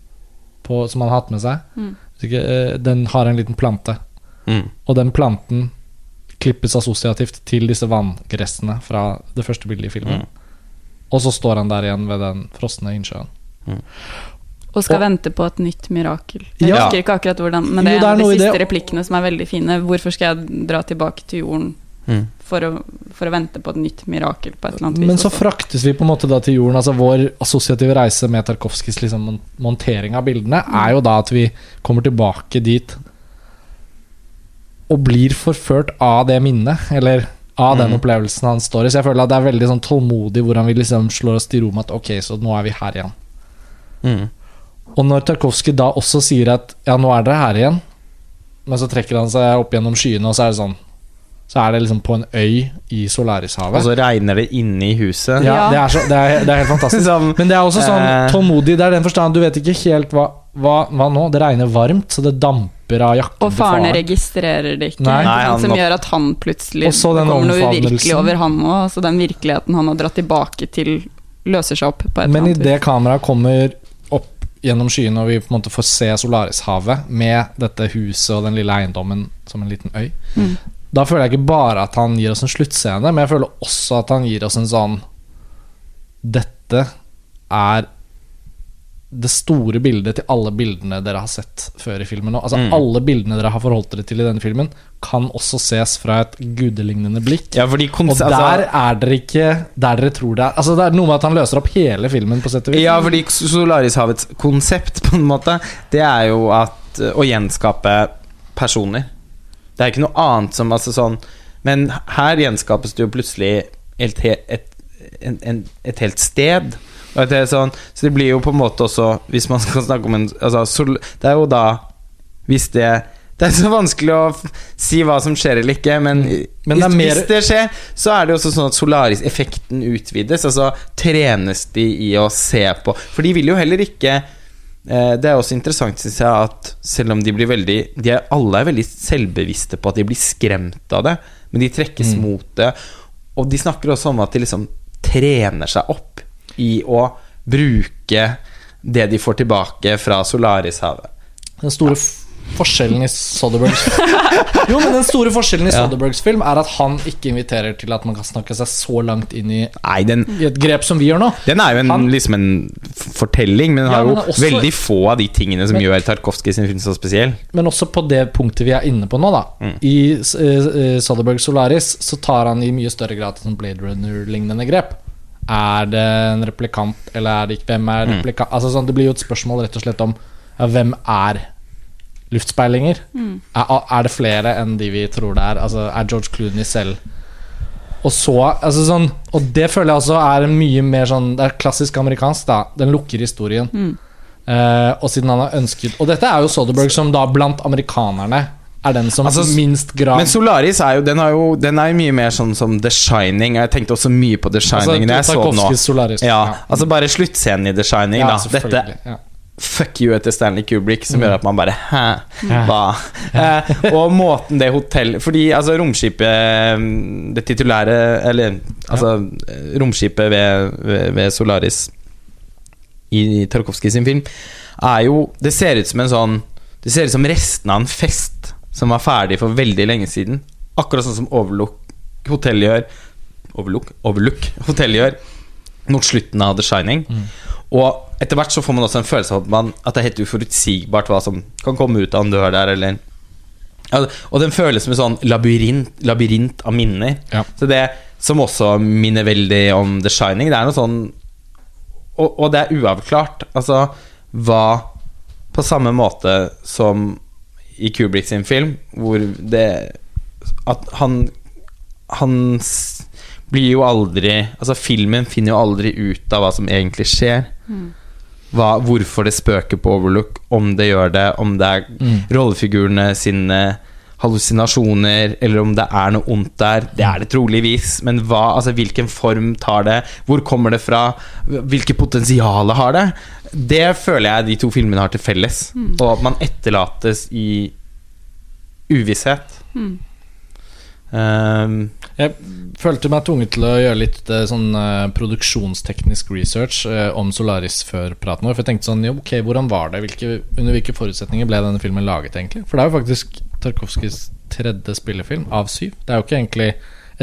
på, som han har hatt med seg. Mm. Ikke, eh, Den har en liten plante, Mm. og den planten klippes assosiativt til disse vanngressene fra det første bildet i filmen. Mm. Og så står han der igjen ved den frosne innsjøen. Og skal Og- vente på et nytt mirakel. Jeg Ja. husker ikke akkurat hvordan, men det Jo, er det er en av de siste det. replikkene som er veldig fine. Hvorfor skal jeg dra tilbake til jorden Mm. for å, for å vente på et nytt mirakel på et eller annet vis? Men så også? fraktes vi på en måte da til jorden. Altså Vår assosiative reise med Tarkovskijs liksom montering av bildene er jo da at vi kommer tilbake dit og blir forført av det minnet, eller av den mm. opplevelsen han står i. Så jeg føler at det er veldig sånn tålmodig hvor han vil liksom slå oss til ro med at ok, så nå er vi her igjen. Mm. Og når Tarkovskij da også sier at ja, nå er dere her igjen, men så trekker han seg opp gjennom skyene, og så er det sånn Så er det liksom på en øy i Solarishavet. Og så regner det inne i huset. Ja, Ja. det er, så, det, er, det er helt fantastisk. Som, Men det er også sånn Eh. tålmodig. Det er den forstand Du vet ikke helt hva, hva, hva nå. Det regner varmt, så det damper av jakken Og faren registrerer det ikke, Nei. Nei, han som gjør at han plutselig kommer noe uvirkelig over han òg. Så den virkeligheten han har dratt tilbake til, løser seg opp på et Men eller annet idet kameraet kommer opp gjennom skyene, og vi på en måte får se Solarishavet med dette huset og den lille eiendommen som en liten øy, Mm. Da føler jeg ikke bare at han gir oss en sluttscene, men jeg føler også at han gir oss en sånn Dette er det store bildet til alle bildene dere har sett før i filmen. Altså Mm. Alle bildene dere har forholdt dere til i denne filmen, kan også ses fra et gudelignende blikk. ja, fordi Og der altså, er dere ikke der dere tror det er. Altså Det er noe med at han løser opp hele filmen, på sett og vis. Ja, fordi Solarishavets konsept, på en måte, det er jo at å gjenskape personer. Det er ikke noe annet som altså sånn Men her gjenskapes det jo plutselig et, et, en, en, et helt sted. Det sånn, så det blir jo på en måte også Hvis man skal snakke om en altså, sol, Det er jo da Hvis det Det er så vanskelig å si hva som skjer eller ikke, men, Men det er mer- hvis det skjer, så er det også sånn at Solaris-effekten utvides. Altså trenes de i å se på For de vil jo heller ikke Det er også interessant, syns jeg, at selv om de blir veldig de er, Alle er veldig selvbevisste på at de blir skremt av det, men de trekkes Mm. mot det. Og de snakker også om at de liksom trener seg opp i å bruke det de får tilbake fra Solarishavet. Den store f- forskjellen i Soderbergs Jo, men den store forskjellen i Soderbergs film er at han ikke inviterer til at man kan snakke seg så langt inn i, Nei, den, i et grep som vi gjør nå. den er jo en, Han- liksom en fortelling, men den Ja, har men jo også- veldig få av de tingene som Men- gjør Tarkovskij sin film så spesiell. Men også på det punktet vi er inne på nå, da. Mm. I uh, Soderberg Solaris så tar han i mye større grad sånn Blade Runner-lignende grep. Er det en replikant, eller er det ikke? Hvem er Mm. replikant? Altså sånn, Det blir jo et spørsmål rett og slett om ja, hvem er luftspeilinger? Er, er det flere enn de vi tror det er? Altså, Er George Clooney selv Og så altså sånn, Og det føler jeg også er mye mer sånn Det er klassisk amerikansk, da. Den lukker historien. Eh, og siden han har ønsket Og dette er jo Soderberg som da blant amerikanerne er den som Altså, minst grad Men Solaris er jo Den, er jo, den er jo mye mer sånn som The Shining. Jeg tenkte også mye på The Shining da jeg så den nå. Solaris. Ja, altså bare sluttscenen i The Shining, Ja, da. Dette ja. Fuck you etter Stanley Kubrick, som Mm. gjør at man bare Hæ? Hva? Eh, og måten det hotellet Fordi altså romskipet mm, Det titulære Eller altså ja. romskipet ved, ved, ved Solaris i Tarkovskij sin film er jo Det ser ut som en sånn Det ser ut som resten av en fest som var ferdig for veldig lenge siden. Akkurat sånn som Overlook Hotel gjør. Overlook? Overlook Hotel gjør mot slutten av The Shining. Mm. Og etter hvert så får man også en følelse av at, man, at det er helt uforutsigbart hva som kan komme ut av en dør der, eller Og den føles som en sånn labyrint, labyrint av minner. Ja. Så det som også minner veldig om The Shining, det er noe sånn Og, og det er uavklart. Altså hva På samme måte som i Kubrick sin film, hvor det At han Han blir jo aldri Altså, filmen finner jo aldri ut av hva som egentlig skjer. Hva, hvorfor det spøker på Overlook, om det gjør det, om det er Mm. rollefigurene sine hallusinasjoner, eller om det er noe ondt der. Det er det troligvis, men hva, altså, hvilken form tar det? Hvor kommer det fra? Hvilke potensial har det? Det føler jeg de to filmene har til felles. Og at man etterlates i uvisshet. Mm. Ehm, Jeg følte meg tvunget til å gjøre litt eh, sånn uh, produksjonsteknisk research uh, om Solaris før praten vår. For jeg tenkte sånn, jo, ok, hvordan var det? Hvilke, under hvilke forutsetninger ble denne filmen laget, egentlig? For det er jo faktisk Tarkovskijs tredje spillefilm av syv. Det er jo ikke egentlig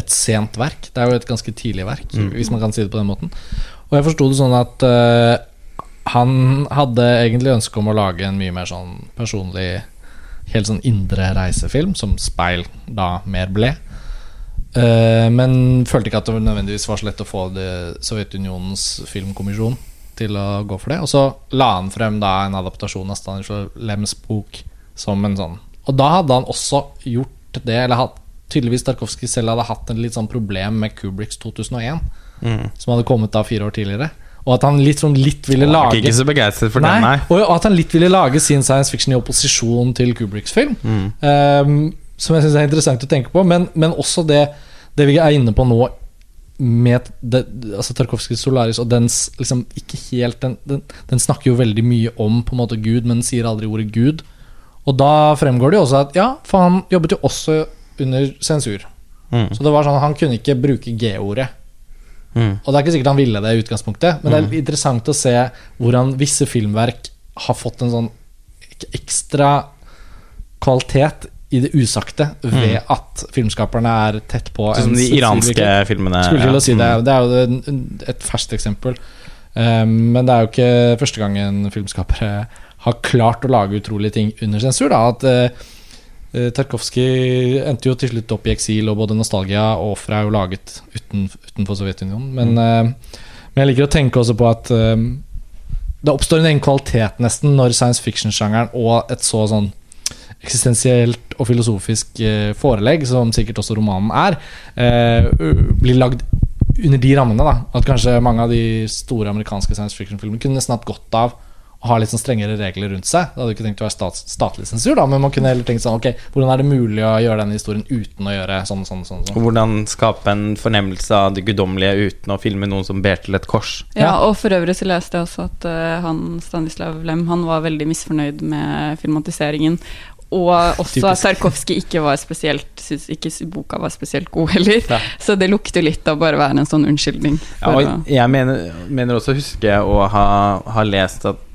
et sent verk. Det er jo et ganske tidlig verk, hvis man kan si det på den måten. Og jeg forsto det sånn at uh, han hadde egentlig ønske om å lage en mye mer sånn personlig Helt sånn indre reisefilm, som Speil da mer ble. Uh, men følte ikke at det nødvendigvis var så lett å få det Sovjetunionens filmkommisjon til å gå for det. Og så la han frem da en adaptasjon av Stanislav Lems bok som en sånn Og da hadde han også gjort det, eller hatt, tydeligvis Tarkovskij selv hadde hatt en litt sånn problem med Kubriks 2001, mm. som hadde kommet da fire år tidligere. Og at han litt, sånn, litt ville lage ikke så begeistret for nei, den, nei. Og at han litt ville lage sin science fiction i opposisjon til Kubriks film. Mm. Um, som jeg syns er interessant å tenke på. Men, men også det, det vi er inne på nå med det, altså Tarkovskijs Solaris og dens liksom ikke helt den, den, den snakker jo veldig mye om på en måte Gud, men sier aldri ordet Gud. Og da fremgår det jo også at ja, for han jobbet jo også under sensur. Mm. Så det var sånn han kunne ikke bruke G-ordet. Mm. Og det er ikke sikkert han ville det i utgangspunktet, men det Mm. er interessant å se hvordan visse filmverk har fått en sånn ekstra kvalitet i det usagte ved at filmskaperne er tett på Mm. Sånn som de iranske filmene. Skulle til å si det. Mm. Det er jo et ferskt eksempel. Um, men det er jo ikke første gangen filmskapere har klart å lage utrolige ting under sensur. Da. At uh, Tarkovskij endte jo til slutt opp i eksil, og både Nostalgia og Ofre er jo laget uten, utenfor Sovjetunionen. Men, uh, men jeg liker å tenke også på at um, det oppstår en egen kvalitet nesten når science fiction-sjangeren og et så sånn eksistensielt og filosofisk eh, forelegg, som sikkert også romanen er, eh, blir lagd under de rammene. da At kanskje mange av de store amerikanske science fiction-filmene kunne nesten hatt godt av ha litt sånn strengere regler rundt seg. Det hadde ikke tenkt å være stat, statlig sensur, da men man kunne heller tenkt sånn Ok, hvordan er det mulig å gjøre denne historien uten å gjøre sånn sånn sånn? sånn. Hvordan skape en fornemmelse av det guddommelige uten å filme noen som ber til et kors. Ja, og for øvrig så leste jeg også at uh, han Stanislav Lem Han var veldig misfornøyd med filmatiseringen. Og også at Typisk. Tarkovskij ikke var spesielt synes ikke boka var spesielt god heller. Ja. Så det lukter litt av bare å være en sånn unnskyldning. Ja, og jeg mener, mener også å huske å ha, ha lest at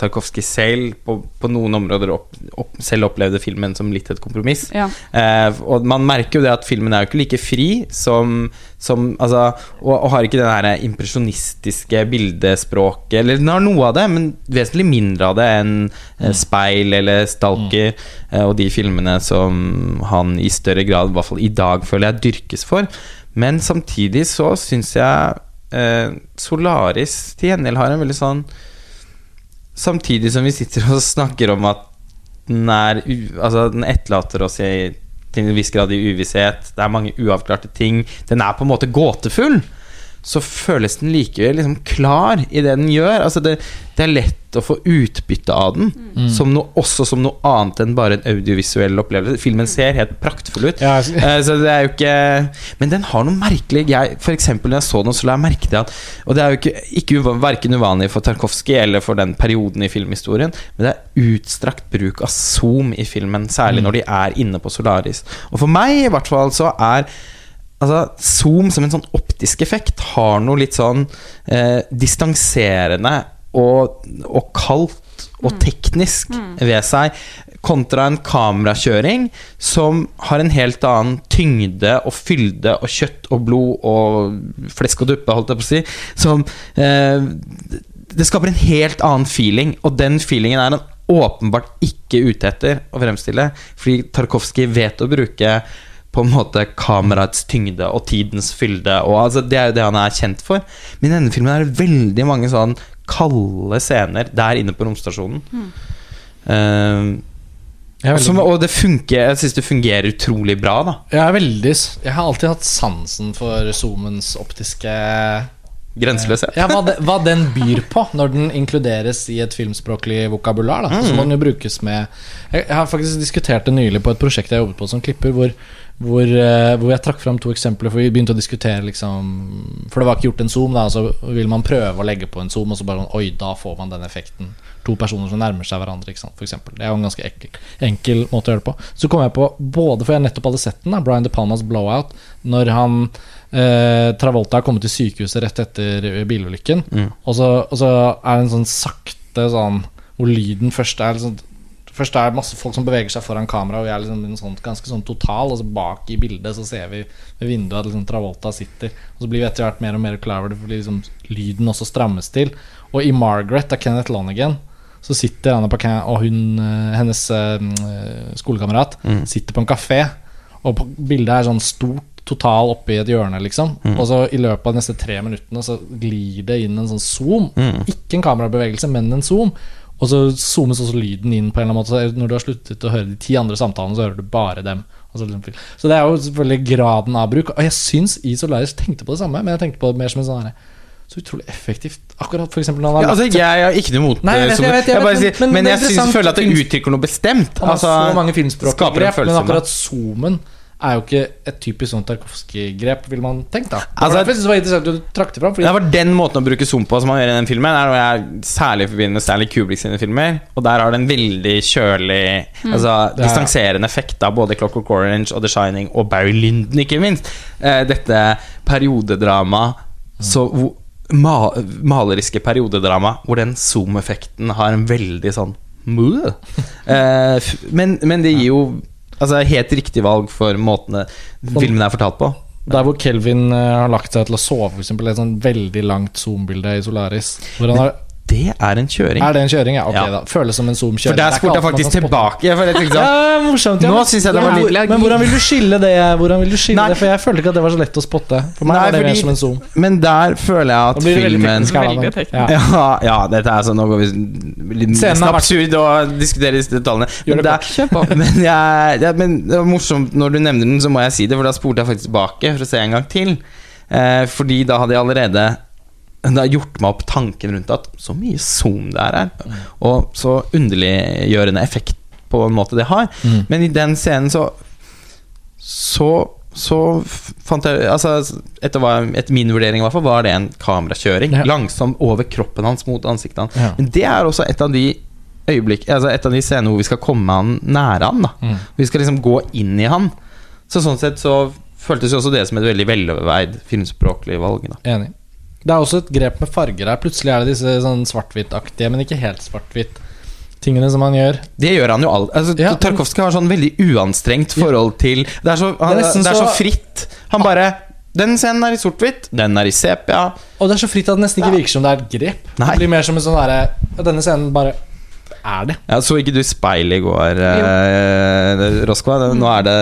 Tarkovskij selv på, på noen områder opp, opp, selv opplevde filmen som litt et kompromiss. ja. Eh, og man merker jo det at filmen er jo ikke like fri som, som altså, og, og har ikke det der impresjonistiske bildespråket Eller den har noe av det, men vesentlig mindre av det enn eh, Speil eller Stalker eh, og de filmene som han i større grad, i hvert fall i dag, føler jeg dyrkes for. Men samtidig så syns jeg eh, Solaris til gjengjeld har en veldig sånn Samtidig som vi sitter og snakker om at den er Altså, den etterlater oss i, til en viss grad i uvisshet. Det er mange uavklarte ting. Den er på en måte gåtefull. Så føles den likevel liksom klar i det den gjør. Altså det, det er lett å få utbytte av den, Mm. som noe, også som noe annet enn bare en audiovisuell opplevelse. Filmen ser helt praktfull ut. Ja, Eh, så det er jo ikke Men den har noe merkelig jeg, For eksempel når jeg så den, så la jeg merke til at Og det er jo ikke, ikke hverken uvanlig for Tarkovskij eller for den perioden i filmhistorien, men det er utstrakt bruk av zoom i filmen, særlig Mm. når de er inne på Solaris. Og for meg, i hvert fall, så er Altså, Zoom som en sånn optisk effekt har noe litt sånn eh, distanserende og, og kaldt og teknisk ved seg, kontra en kamerakjøring som har en helt annen tyngde og fylde og kjøtt og blod og flesk og duppe, holdt jeg på å si, som eh, Det skaper en helt annen feeling, og den feelingen er han åpenbart ikke ute etter å fremstille, fordi Tarkovskij vet å bruke på en måte kameraets tyngde og tidens fylde. Og altså, det er jo det han er kjent for. Men i denne filmen er det veldig mange sånn kalde scener der inne på romstasjonen. Mm. Uh, som, og det funker, jeg syns det fungerer utrolig bra, da. jeg, er veldig, jeg har alltid hatt sansen for zoomens optiske Grenseløshet. Ja, hva, de, hva den byr på når den inkluderes i et filmspråklig vokabular. Da. Så må den jo brukes med jeg, jeg har faktisk diskutert det nylig på et prosjekt jeg jobbet på som klipper, hvor, hvor, eh, hvor jeg trakk fram to eksempler, for vi begynte å diskutere liksom For det var ikke gjort en zoom, da, så vil man prøve å legge på en zoom, og så bare sånn Oi, da får man den effekten. To personer som nærmer seg hverandre, ikke sant, for eksempel. Det er jo en ganske enkel, enkel måte å gjøre det på. Så kom jeg på, både for jeg nettopp hadde sett den, da, Brian De Palmas blowout, når han eh, Travolta har kommet til sykehuset rett etter bilulykken, Mm. og, så, og så er det en sånn sakte sånn Hvor lyden først er liksom Først er det masse folk som beveger seg foran kamera, og vi er liksom en sånn, ganske sånn total. Og så bak i bildet så ser vi ved vinduet at liksom Travolta sitter. Og så blir vi etter hvert mer og mer klar over det, fordi liksom lyden også strammes til. Og i 'Margaret' av Kenneth Lonergan så sitter Anna Paquin og hun, eh, hennes eh, skolekamerat Mm. sitter på en kafé, og på bildet er sånn stort total oppi et hjørne, liksom. Mm. Og så i løpet av de neste tre minuttene så glir det inn en sånn zoom. Mm. Ikke en kamerabevegelse, men en zoom. Og så zoomes også lyden inn på en eller annen måte. Når du har sluttet å høre de ti andre samtalene, så hører du bare dem. Liksom, så det er jo selvfølgelig graden av bruk. Og jeg syns i Solaris tenkte på det samme, men jeg tenkte på det mer som en sånn herre Så utrolig effektivt. Akkurat for eksempel Ja, altså, jeg har ikke noe imot det, men- Men jeg interessant føler at det uttrykker noe bestemt. Altså, så mange følelse men akkurat zoomen er jo ikke et typisk sånn Tarkovskij-grep, vil man tenke da. Altså, Altså, jeg synes det var interessant du trakk det fram. Fordi Det var den måten å bruke zoom på som han gjør i den filmen, er noe jeg særlig forbinder med Stanley Kubrick sine filmer. Og der har det en veldig kjølig, altså er- distanserende effekt av både Clockwork Orange og The Shining og Barry Lyndon, ikke minst. Eh, dette periodedramaet mm. ma maleriske periodedrama hvor den zoom-effekten har en veldig sånn eh, f- men, men det gir jo Altså helt riktig valg for måtene filmen er fortalt på. Der hvor Kelvin eh, har lagt seg til å sove, eksempel, et sånn veldig langt zoom-bilde i Solaris. Hvor han har, Det er en kjøring. er det en kjøring? Ja, ok, Ja. da. Føles som en For zoom-kjøring. der Det er ikke spurte jeg faktisk tilbake. For jeg tenkte sånn, Ja, morsomt. Ja, Nå synes jeg det var ja, litt- Men hvordan vil du skille det? Hvordan vil du skille Nei. det? For jeg følte ikke at det var så lett å spotte. For meg Nei, var det mer som en zoom. Men der føler jeg at blir det veldig filmen teknisk Veldig teknisk. Ja. ja, ja, dette er sånn Nå går vi litt Scenen har absurd å diskutere disse detaljene. Men, det men, jeg, ja, men det var morsomt når du nevner den, så må jeg si det, for da spurte jeg faktisk tilbake for å se en gang til. Eh, fordi da hadde jeg allerede det har gjort meg opp tanken rundt at så mye zoom det er her, og så underliggjørende effekt på en måte det har. Mm. Men i den scenen så Så så fant jeg Altså, etter, hva, etter min vurdering, i hvert fall, var det en kamerakjøring. Ja. Langsom over kroppen hans mot ansiktet hans. Ja. Men det er også et av de øyeblikk Altså et av de scenene hvor vi skal komme han nære han. da Mm. Vi skal liksom gå inn i han. Så sånn sett så føltes jo også det som et veldig veloverveid filmspråklig valg. da Enig. Det er også et grep med farger her. Plutselig er det disse sånn svart-hvitt-aktige, men ikke helt svart-hvitt, tingene som han gjør. Det gjør han jo alt. altså, Ja, Tarkovskij har sånn veldig uanstrengt forhold til Det er så, han, Det det er er nesten så, fritt. Han bare Den scenen er i sort-hvitt, den er i sepia. Og det er så fritt at det nesten ikke virker som det er et grep. Nei. Det blir mer som en sånn derre Denne scenen bare er det. Jeg så ikke du speil i går, eh, Roskva? Nå, er det,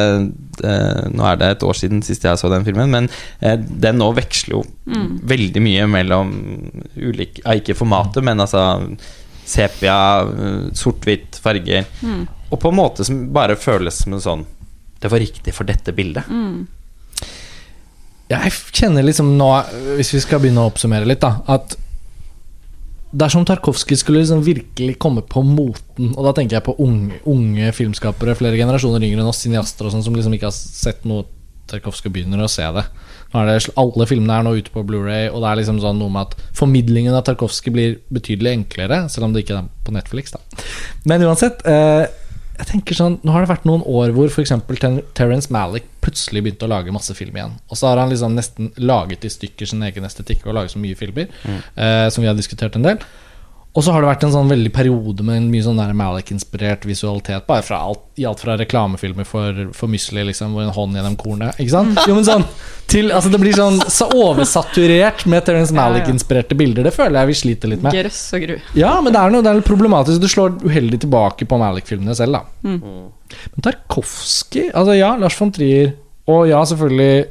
eh, nå er det et år siden sist jeg så den filmen, men eh, den nå veksler jo Mm. veldig mye mellom ulike Ikke formatet, men altså sepia, eh, sort-hvitt, farger. Mm. Og på en måte som bare føles som en sånn Det var riktig for dette bildet. Mm. Jeg kjenner liksom nå, hvis vi skal begynne å oppsummere litt, da, at dersom Tarkovskij skulle liksom virkelig komme på moten, og da tenker jeg på unge, unge filmskapere, flere generasjoner yngre enn oss, cineaster og sånn, som liksom ikke har sett noe Tarkovskij begynner å se det. Det Alle filmene er nå ute på Blu-ray og det er liksom sånn noe med at formidlingen av Tarkovskij blir betydelig enklere, selv om det ikke er på Netflix. da Men uansett, eh, jeg tenker sånn Nå har det vært noen år hvor f.eks. Terence Malick plutselig begynte å lage masse film igjen. Og så har han liksom nesten laget i stykker sin egen estetikk og laget så mye filmer, eh, som vi har diskutert en del. Og så har det vært en sånn veldig periode med en mye sånn der Malick-inspirert visualitet. Bare fra alt, i alt fra reklamefilmer for, for Musli, liksom, hvor en hånd gjennom kornet. Ikke sant? Jo, men sånn til, altså Det blir sånn så oversaturert med Terence. Malick-inspirerte bilder. Det føler jeg vi sliter litt med. Grøss og gru. Ja, men det er noe det er litt problematisk. Du slår uheldig tilbake på Malik-filmene selv, da. Mm. Men Tarkovskij Altså ja, Lars von Trier. Og ja, selvfølgelig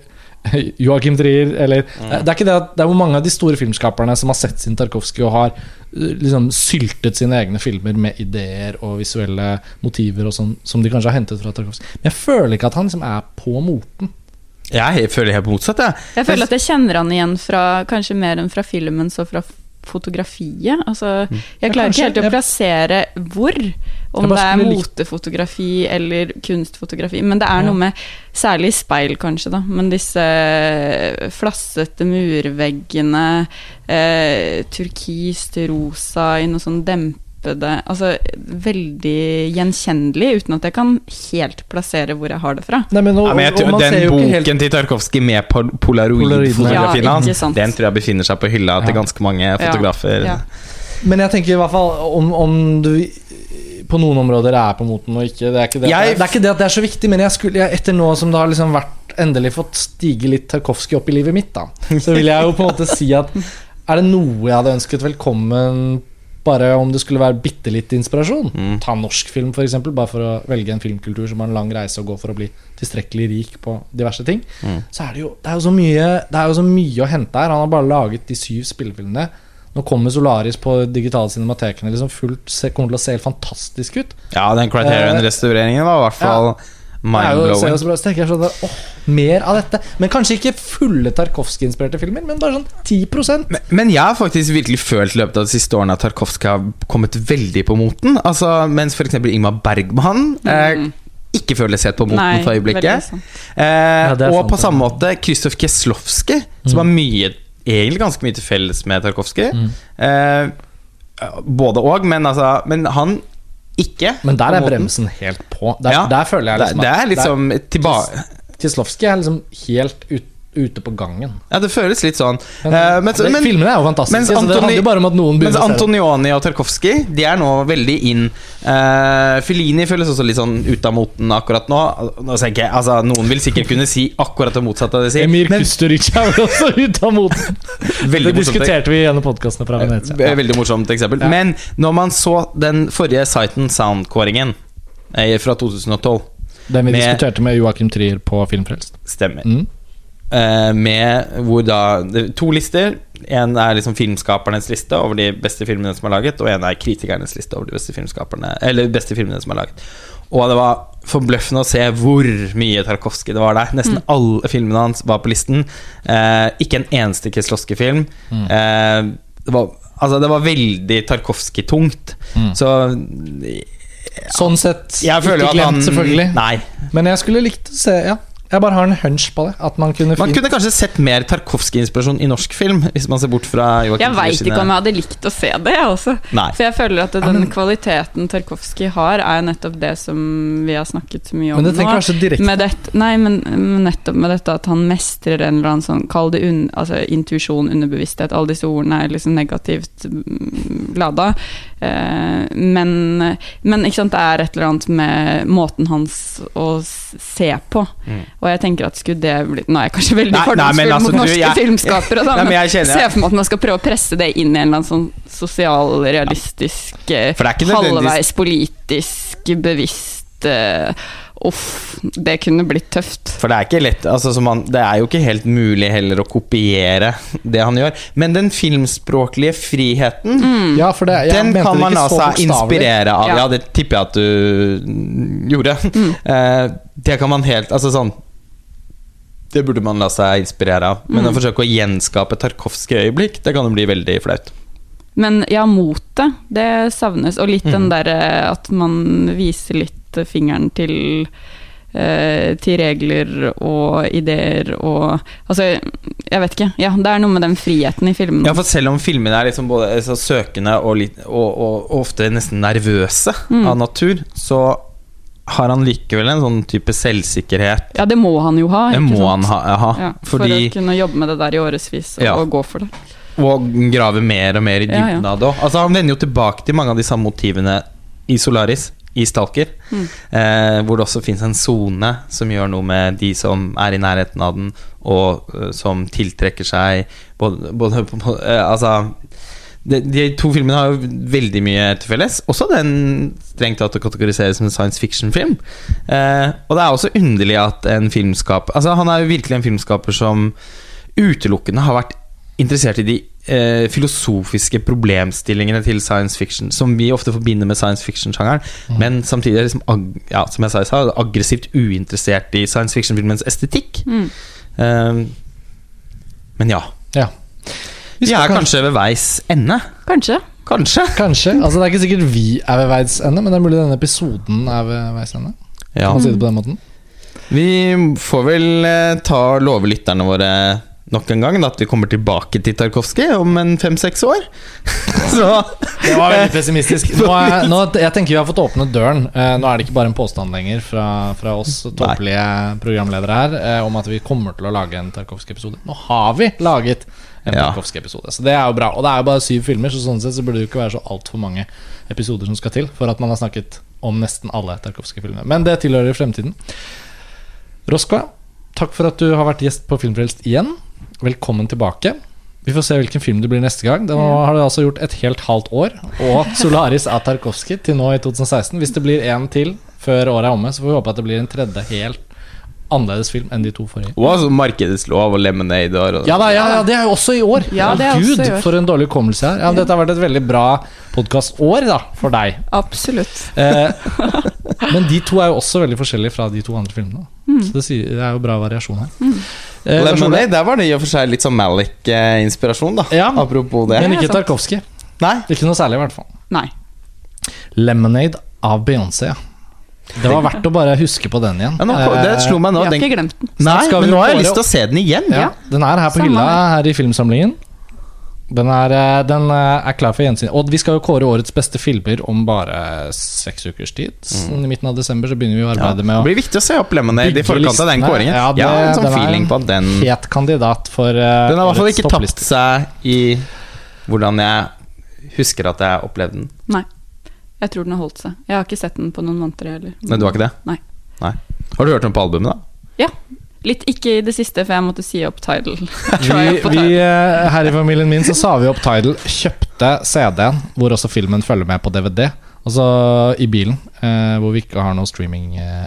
Joakim Trier. Eller Det er ikke det at Det er hvor mange av de store filmskaperne som har sett sin Tarkovskij og har liksom syltet sine egne filmer med ideer og visuelle motiver og sånn, som de kanskje har hentet fra Tarkovskij. Men jeg føler ikke at han liksom er på moten. Jeg føler helt motsatt, jeg. Jeg føler at jeg kjenner han igjen fra kanskje mer enn fra filmen, så fra fotografiet. Altså, Mm. jeg klarer ikke helt å plassere hvor. Om det er motefotografi eller kunstfotografi. Men det er noe med Særlig speil, kanskje, da. Men disse flassete murveggene, eh, turkist, rosa i noe sånn dempede Altså veldig gjenkjennelig, uten at jeg kan helt plassere hvor jeg har det fra. Nei, men, og, Ja, men jeg og og man den ser boken helt til Tarkovskij med pol- Polaroidene. polaroidfotografien Ja, hans, den tror jeg befinner seg på hylla til ganske mange fotografer. Ja. Men jeg tenker i hvert fall om, om du på noen områder er på moten og ikke. Det er ikke det, Jeg- det, er ikke det at det er så viktig, men jeg skulle, jeg, etter nå som det har liksom vært endelig fått stige litt Tarkovskij opp i livet mitt, da, så vil jeg jo på en måte si at er det noe jeg hadde ønsket velkommen bare om det skulle være bitte litt inspirasjon? Mm. Ta norsk film, f.eks., bare for å velge en filmkultur som har en lang reise å gå for å bli tilstrekkelig rik på diverse ting. Mm. Så er det jo, det er jo så mye Det er jo så mye å hente her. Han har bare laget de syv spillefilmene. Nå kommer Solaris på digitale cinematekene. Liksom fullt, kommer til å se helt fantastisk ut. Ja, den Criterion-restaureringen var i hvert fall Det mind-blowing. så bra, så tenker jeg sånn åh, Mer av dette. Men kanskje ikke fulle Tarkovskij-inspirerte filmer, men bare sånn 10 Men, men jeg har faktisk virkelig følt i løpet av de siste årene at Tarkovskij har kommet veldig på moten. Altså, mens f.eks. Ingmar Bergman eh, Mm. ikke føles helt på moten Nei, for øyeblikket. sant. Eh, er og sant, på samme måte Krzysztof Kieslowski, som har mye egentlig ganske mye til felles med Tarkovskij. Mm. Eh, både og, men, altså, men han ikke. Men der er bremsen helt på. Der, Ja, der føler jeg Det, liksom det er at- liksom tilbake Kieslowski er liksom helt ut, ute på gangen. Ja, det føles litt sånn. Men, uh, men, det, men, filmene er jo fantastiske, mens så det handler jo bare om at noen mens. Antonioni og Tarkovskij De er nå veldig inn. Uh, Felini føles også litt sånn ut av moten akkurat nå. Nå jeg, altså Noen vil sikkert kunne si akkurat det motsatte av det de sier. Emir men Kusturic er vel også ute av moten. Det diskuterte vi gjennom podkastene fra Venezia. ve- veldig morsomt eksempel. Ja. Men når man så den forrige siten Sound-kåringen eh, fra 2012 Den vi Med- diskuterte med Joakim Trier på Filmfrelst. Stemmer. Mm. Eh, med hvor da To lister. En er liksom filmskapernes liste over de beste filmene som er laget, og en er kritikernes liste over de beste beste filmene som er laget. Og det var forbløffende å se hvor mye Tarkovskij det var der. Nesten alle filmene hans var på listen. Eh, ikke en eneste Kieslowski-film. Mm. Eh, det, var, altså, det var veldig Tarkovskij-tungt. Mm. Så Sånn sett ikke glemt, han selvfølgelig. Nei. Men jeg skulle likt å se Ja, jeg bare har en hunch på det. At man kunne Man kunne kanskje sett mer Tarkovskij-inspirasjon i norsk film, hvis man ser bort fra Joachim Jeg veit ikke om jeg hadde likt å se det, jeg også. Nei. For jeg føler at Ja, den men- kvaliteten Tarkovskij har, er nettopp det som vi har snakket så mye om Men det nå. kanskje direkte Med dette, nei, men men nettopp med dette at han mestrer en eller annen sånn Kall det un, altså, intuisjon, underbevissthet. Alle disse ordene er liksom negativt mm, lada. Eh, men, men sant, det er et eller annet med måten hans å se på. Mm. Og jeg tenker at skulle det blitt Nå er jeg kanskje veldig fordomsfull altså, mot du, norske jeg- filmskapere, da, Nei, men se for meg at man skal prøve å presse det inn i en eller annen sånn sosialrealistisk, ja. Nødvendigvis- halvveis politisk bevisst eh, Uff, det kunne blitt tøft. For det er ikke lett altså, som han, Det er jo ikke helt mulig heller å kopiere det han gjør. Men den filmspråklige friheten, Mm. Ja, for det, jeg den mente kan man la seg inspirere av. Ja. Ja. det tipper jeg at du gjorde. Mm. Eh, det kan man helt Altså sånn Det burde man la seg inspirere av. Men Mm. å forsøke å gjenskape Tarkovskij-øyeblikk, det kan jo bli veldig flaut. Men ja, motet, det savnes. Og litt den Mhm. derre at man viser litt fingeren til eh, til regler og ideer og Altså, jeg vet ikke. Ja, det er noe med den friheten i filmen. Ja, for selv om filmene er liksom både så søkende og, litt, og, og, og ofte nesten nervøse Mm. av natur, så har han likevel en sånn type selvsikkerhet. Ja, det må han jo ha. Det må sant? han ha, ha Ja, for fordi å kunne jobbe med det der i årevis og, Ja. og gå for det. Og grave mer og mer i Ja, ja. dybden av det òg. Altså, han vender jo tilbake til mange av de samme motivene i Solaris, i Stalker. Mm. Eh, hvor det også fins en sone som gjør noe med de som er i nærheten av den, og uh, som tiltrekker seg både, både eh, Altså de, de to filmene har jo veldig mye til felles. Også den strengt tatt å kategorisere som en science fiction-film. Eh, og det er også underlig at en filmskaper Altså Han er jo virkelig en filmskaper som utelukkende har vært interessert i de eh, filosofiske problemstillingene til science fiction, som vi ofte forbinder med science fiction-sjangeren, men samtidig er liksom, ag ja, som jeg sa jeg sa, aggressivt uinteressert i science fiction-filmens estetikk. Mm. Eh, men ja. Ja. Vi vi er kanskje ved veis ende. Kanskje. Kanskje. Kanskje. Altså, det er ikke sikkert vi er ved veis ende, men det er mulig denne episoden er ved veis ende. Ja. Kan man si det på den måten? Vi får vel eh, ta love lytterne våre nok en gang da, at vi kommer tilbake til Tarkovskij om en fem-seks år. Så Det var veldig pessimistisk. Nå er, nå, jeg tenker vi har fått åpnet døren. Eh, nå er det ikke bare en påstand lenger fra, fra oss tåpelige programledere her eh, om at vi kommer til å lage en Tarkovskij-episode. Nå har vi laget en Ja. Tarkovskij-episode, så det er jo bra. Og det er jo bare syv filmer, så sånn sett så burde det jo ikke være så altfor mange episoder som skal til for at man har snakket om nesten alle Tarkovskij-filmer. Men det tilhører fremtiden. Roskva, takk for at du har vært gjest på Filmfrelst igjen. Velkommen tilbake. Vi får se hvilken film det blir neste gang. Nå har du altså gjort et helt halvt år. Og Solaris av Tarkovskij til nå i 2016. Hvis det blir en til før året er omme, så får vi håpe at det blir en tredje helt annerledes film enn de to forrige. Og altså markedets lov og Lemonade og Ja, da, ja, ja, det er jo også i år! Ja, det er Gud, også i år. for en dårlig hukommelse her. Ja, Dette har vært et veldig bra podkastår for deg. Absolutt. Eh, men de to er jo også veldig forskjellige fra de to andre filmene. Så det, sier, det er jo bra variasjon her. Eh, Lemonade, der var det i og for seg litt sånn Malik-inspirasjon, da. Ja. Apropos det. men ikke. Tarkovskij. Nei. Ikke noe særlig, i hvert fall. Nei. Lemonade av Beyoncé. Det var verdt å bare huske på den igjen. Ja, nå, det slo meg nå. Jeg har Den, ikke glemt den. nei, men nå har jeg lyst til å se den igjen. Ja, den er her på Samme hylla her. i filmsamlingen. Den er, eh, den eh, er klar for gjensyn. Og vi skal jo kåre årets beste filmer om bare seks ukers tid. Mm. I midten av desember så begynner vi å arbeide ja. med å blir viktig å se opp lemmene i forkant av den kåringen. Ja, Ja, en sånn feeling på at den Fet kandidat for eh, Den har i hvert fall ikke tapt seg i hvordan jeg husker at jeg opplevde den. Nei. Jeg tror den har holdt seg. Jeg har ikke sett den på noen måneder heller. Nei, du har ikke det? Nei. Nei. Har du hørt den på albumet, da? Ja. Litt ikke i det siste, for jeg måtte si opp Tidal. Vi, vi, eh, her i familien min så sa vi opp Tidal, kjøpte CD-en, hvor også filmen følger med på DVD. Altså i bilen, eh, hvor vi ikke har noe streaming eh,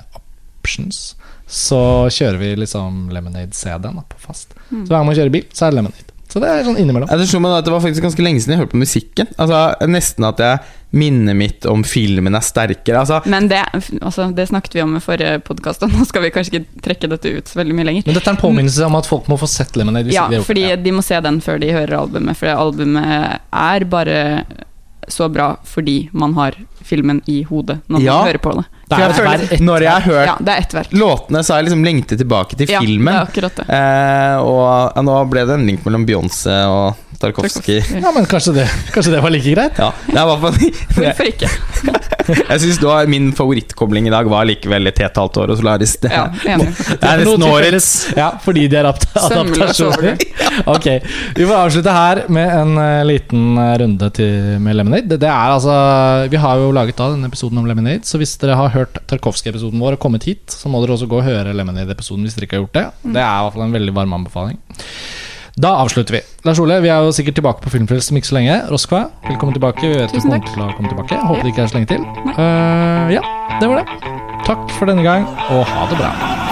options. Så kjører vi liksom Lemonade-CD-en på fast. Mm. Så hver gang man kjører bil, så er det Lemonade. Så det er sånn innimellom. Ja, Det at det var faktisk ganske lenge siden jeg hørte på musikken. Altså Nesten at jeg minnet mitt om filmen er sterkere. Altså Men det, altså, det snakket vi om i forrige podkast, og nå skal vi kanskje ikke trekke dette ut så veldig mye lenger. Men dette er en påminnelse om at folk må få sett Lemonade. Hvis Ja, de fordi ja. de må se den før de hører albumet, for albumet er bare så bra fordi man har filmen i hodet når man Ja. hører på det. Det er jeg føler, Når jeg har hørt Ja, det er ett verk. låtene, så har jeg liksom lengtet tilbake til Ja, filmen. det er akkurat det. Eh, og ja, nå ble det en link mellom Beyoncé og Tarkovskij. Ja, men kanskje det, kanskje det var like greit? Ja, er Hvorfor ikke? Jeg syns min favorittkobling i dag var likevel et helt halvt år og Solaris. Det, Ja, enig. det er nesten årets. Ja, fordi de er apt- adaptasjoner. Ok, Vi får avslutte her med en eh, liten eh, runde til, med Lemonade. Det, det er altså Vi har jo laget da denne episoden om Lemonade, så hvis dere har hørt Tarkovskij-episoden vår og kommet hit, så må dere også gå og høre Lemonade-episoden hvis dere ikke har gjort det. Det er i hvert fall en veldig varm anbefaling. Da avslutter vi. Lars Ole, vi er jo sikkert tilbake på Filmfrelst om ikke så lenge. Roskva, velkommen tilbake. Vi vet du kommer til å komme tilbake. Håper Ja. det ikke er så lenge til. Uh, ja, det var det. Takk for denne gang, og ha det bra.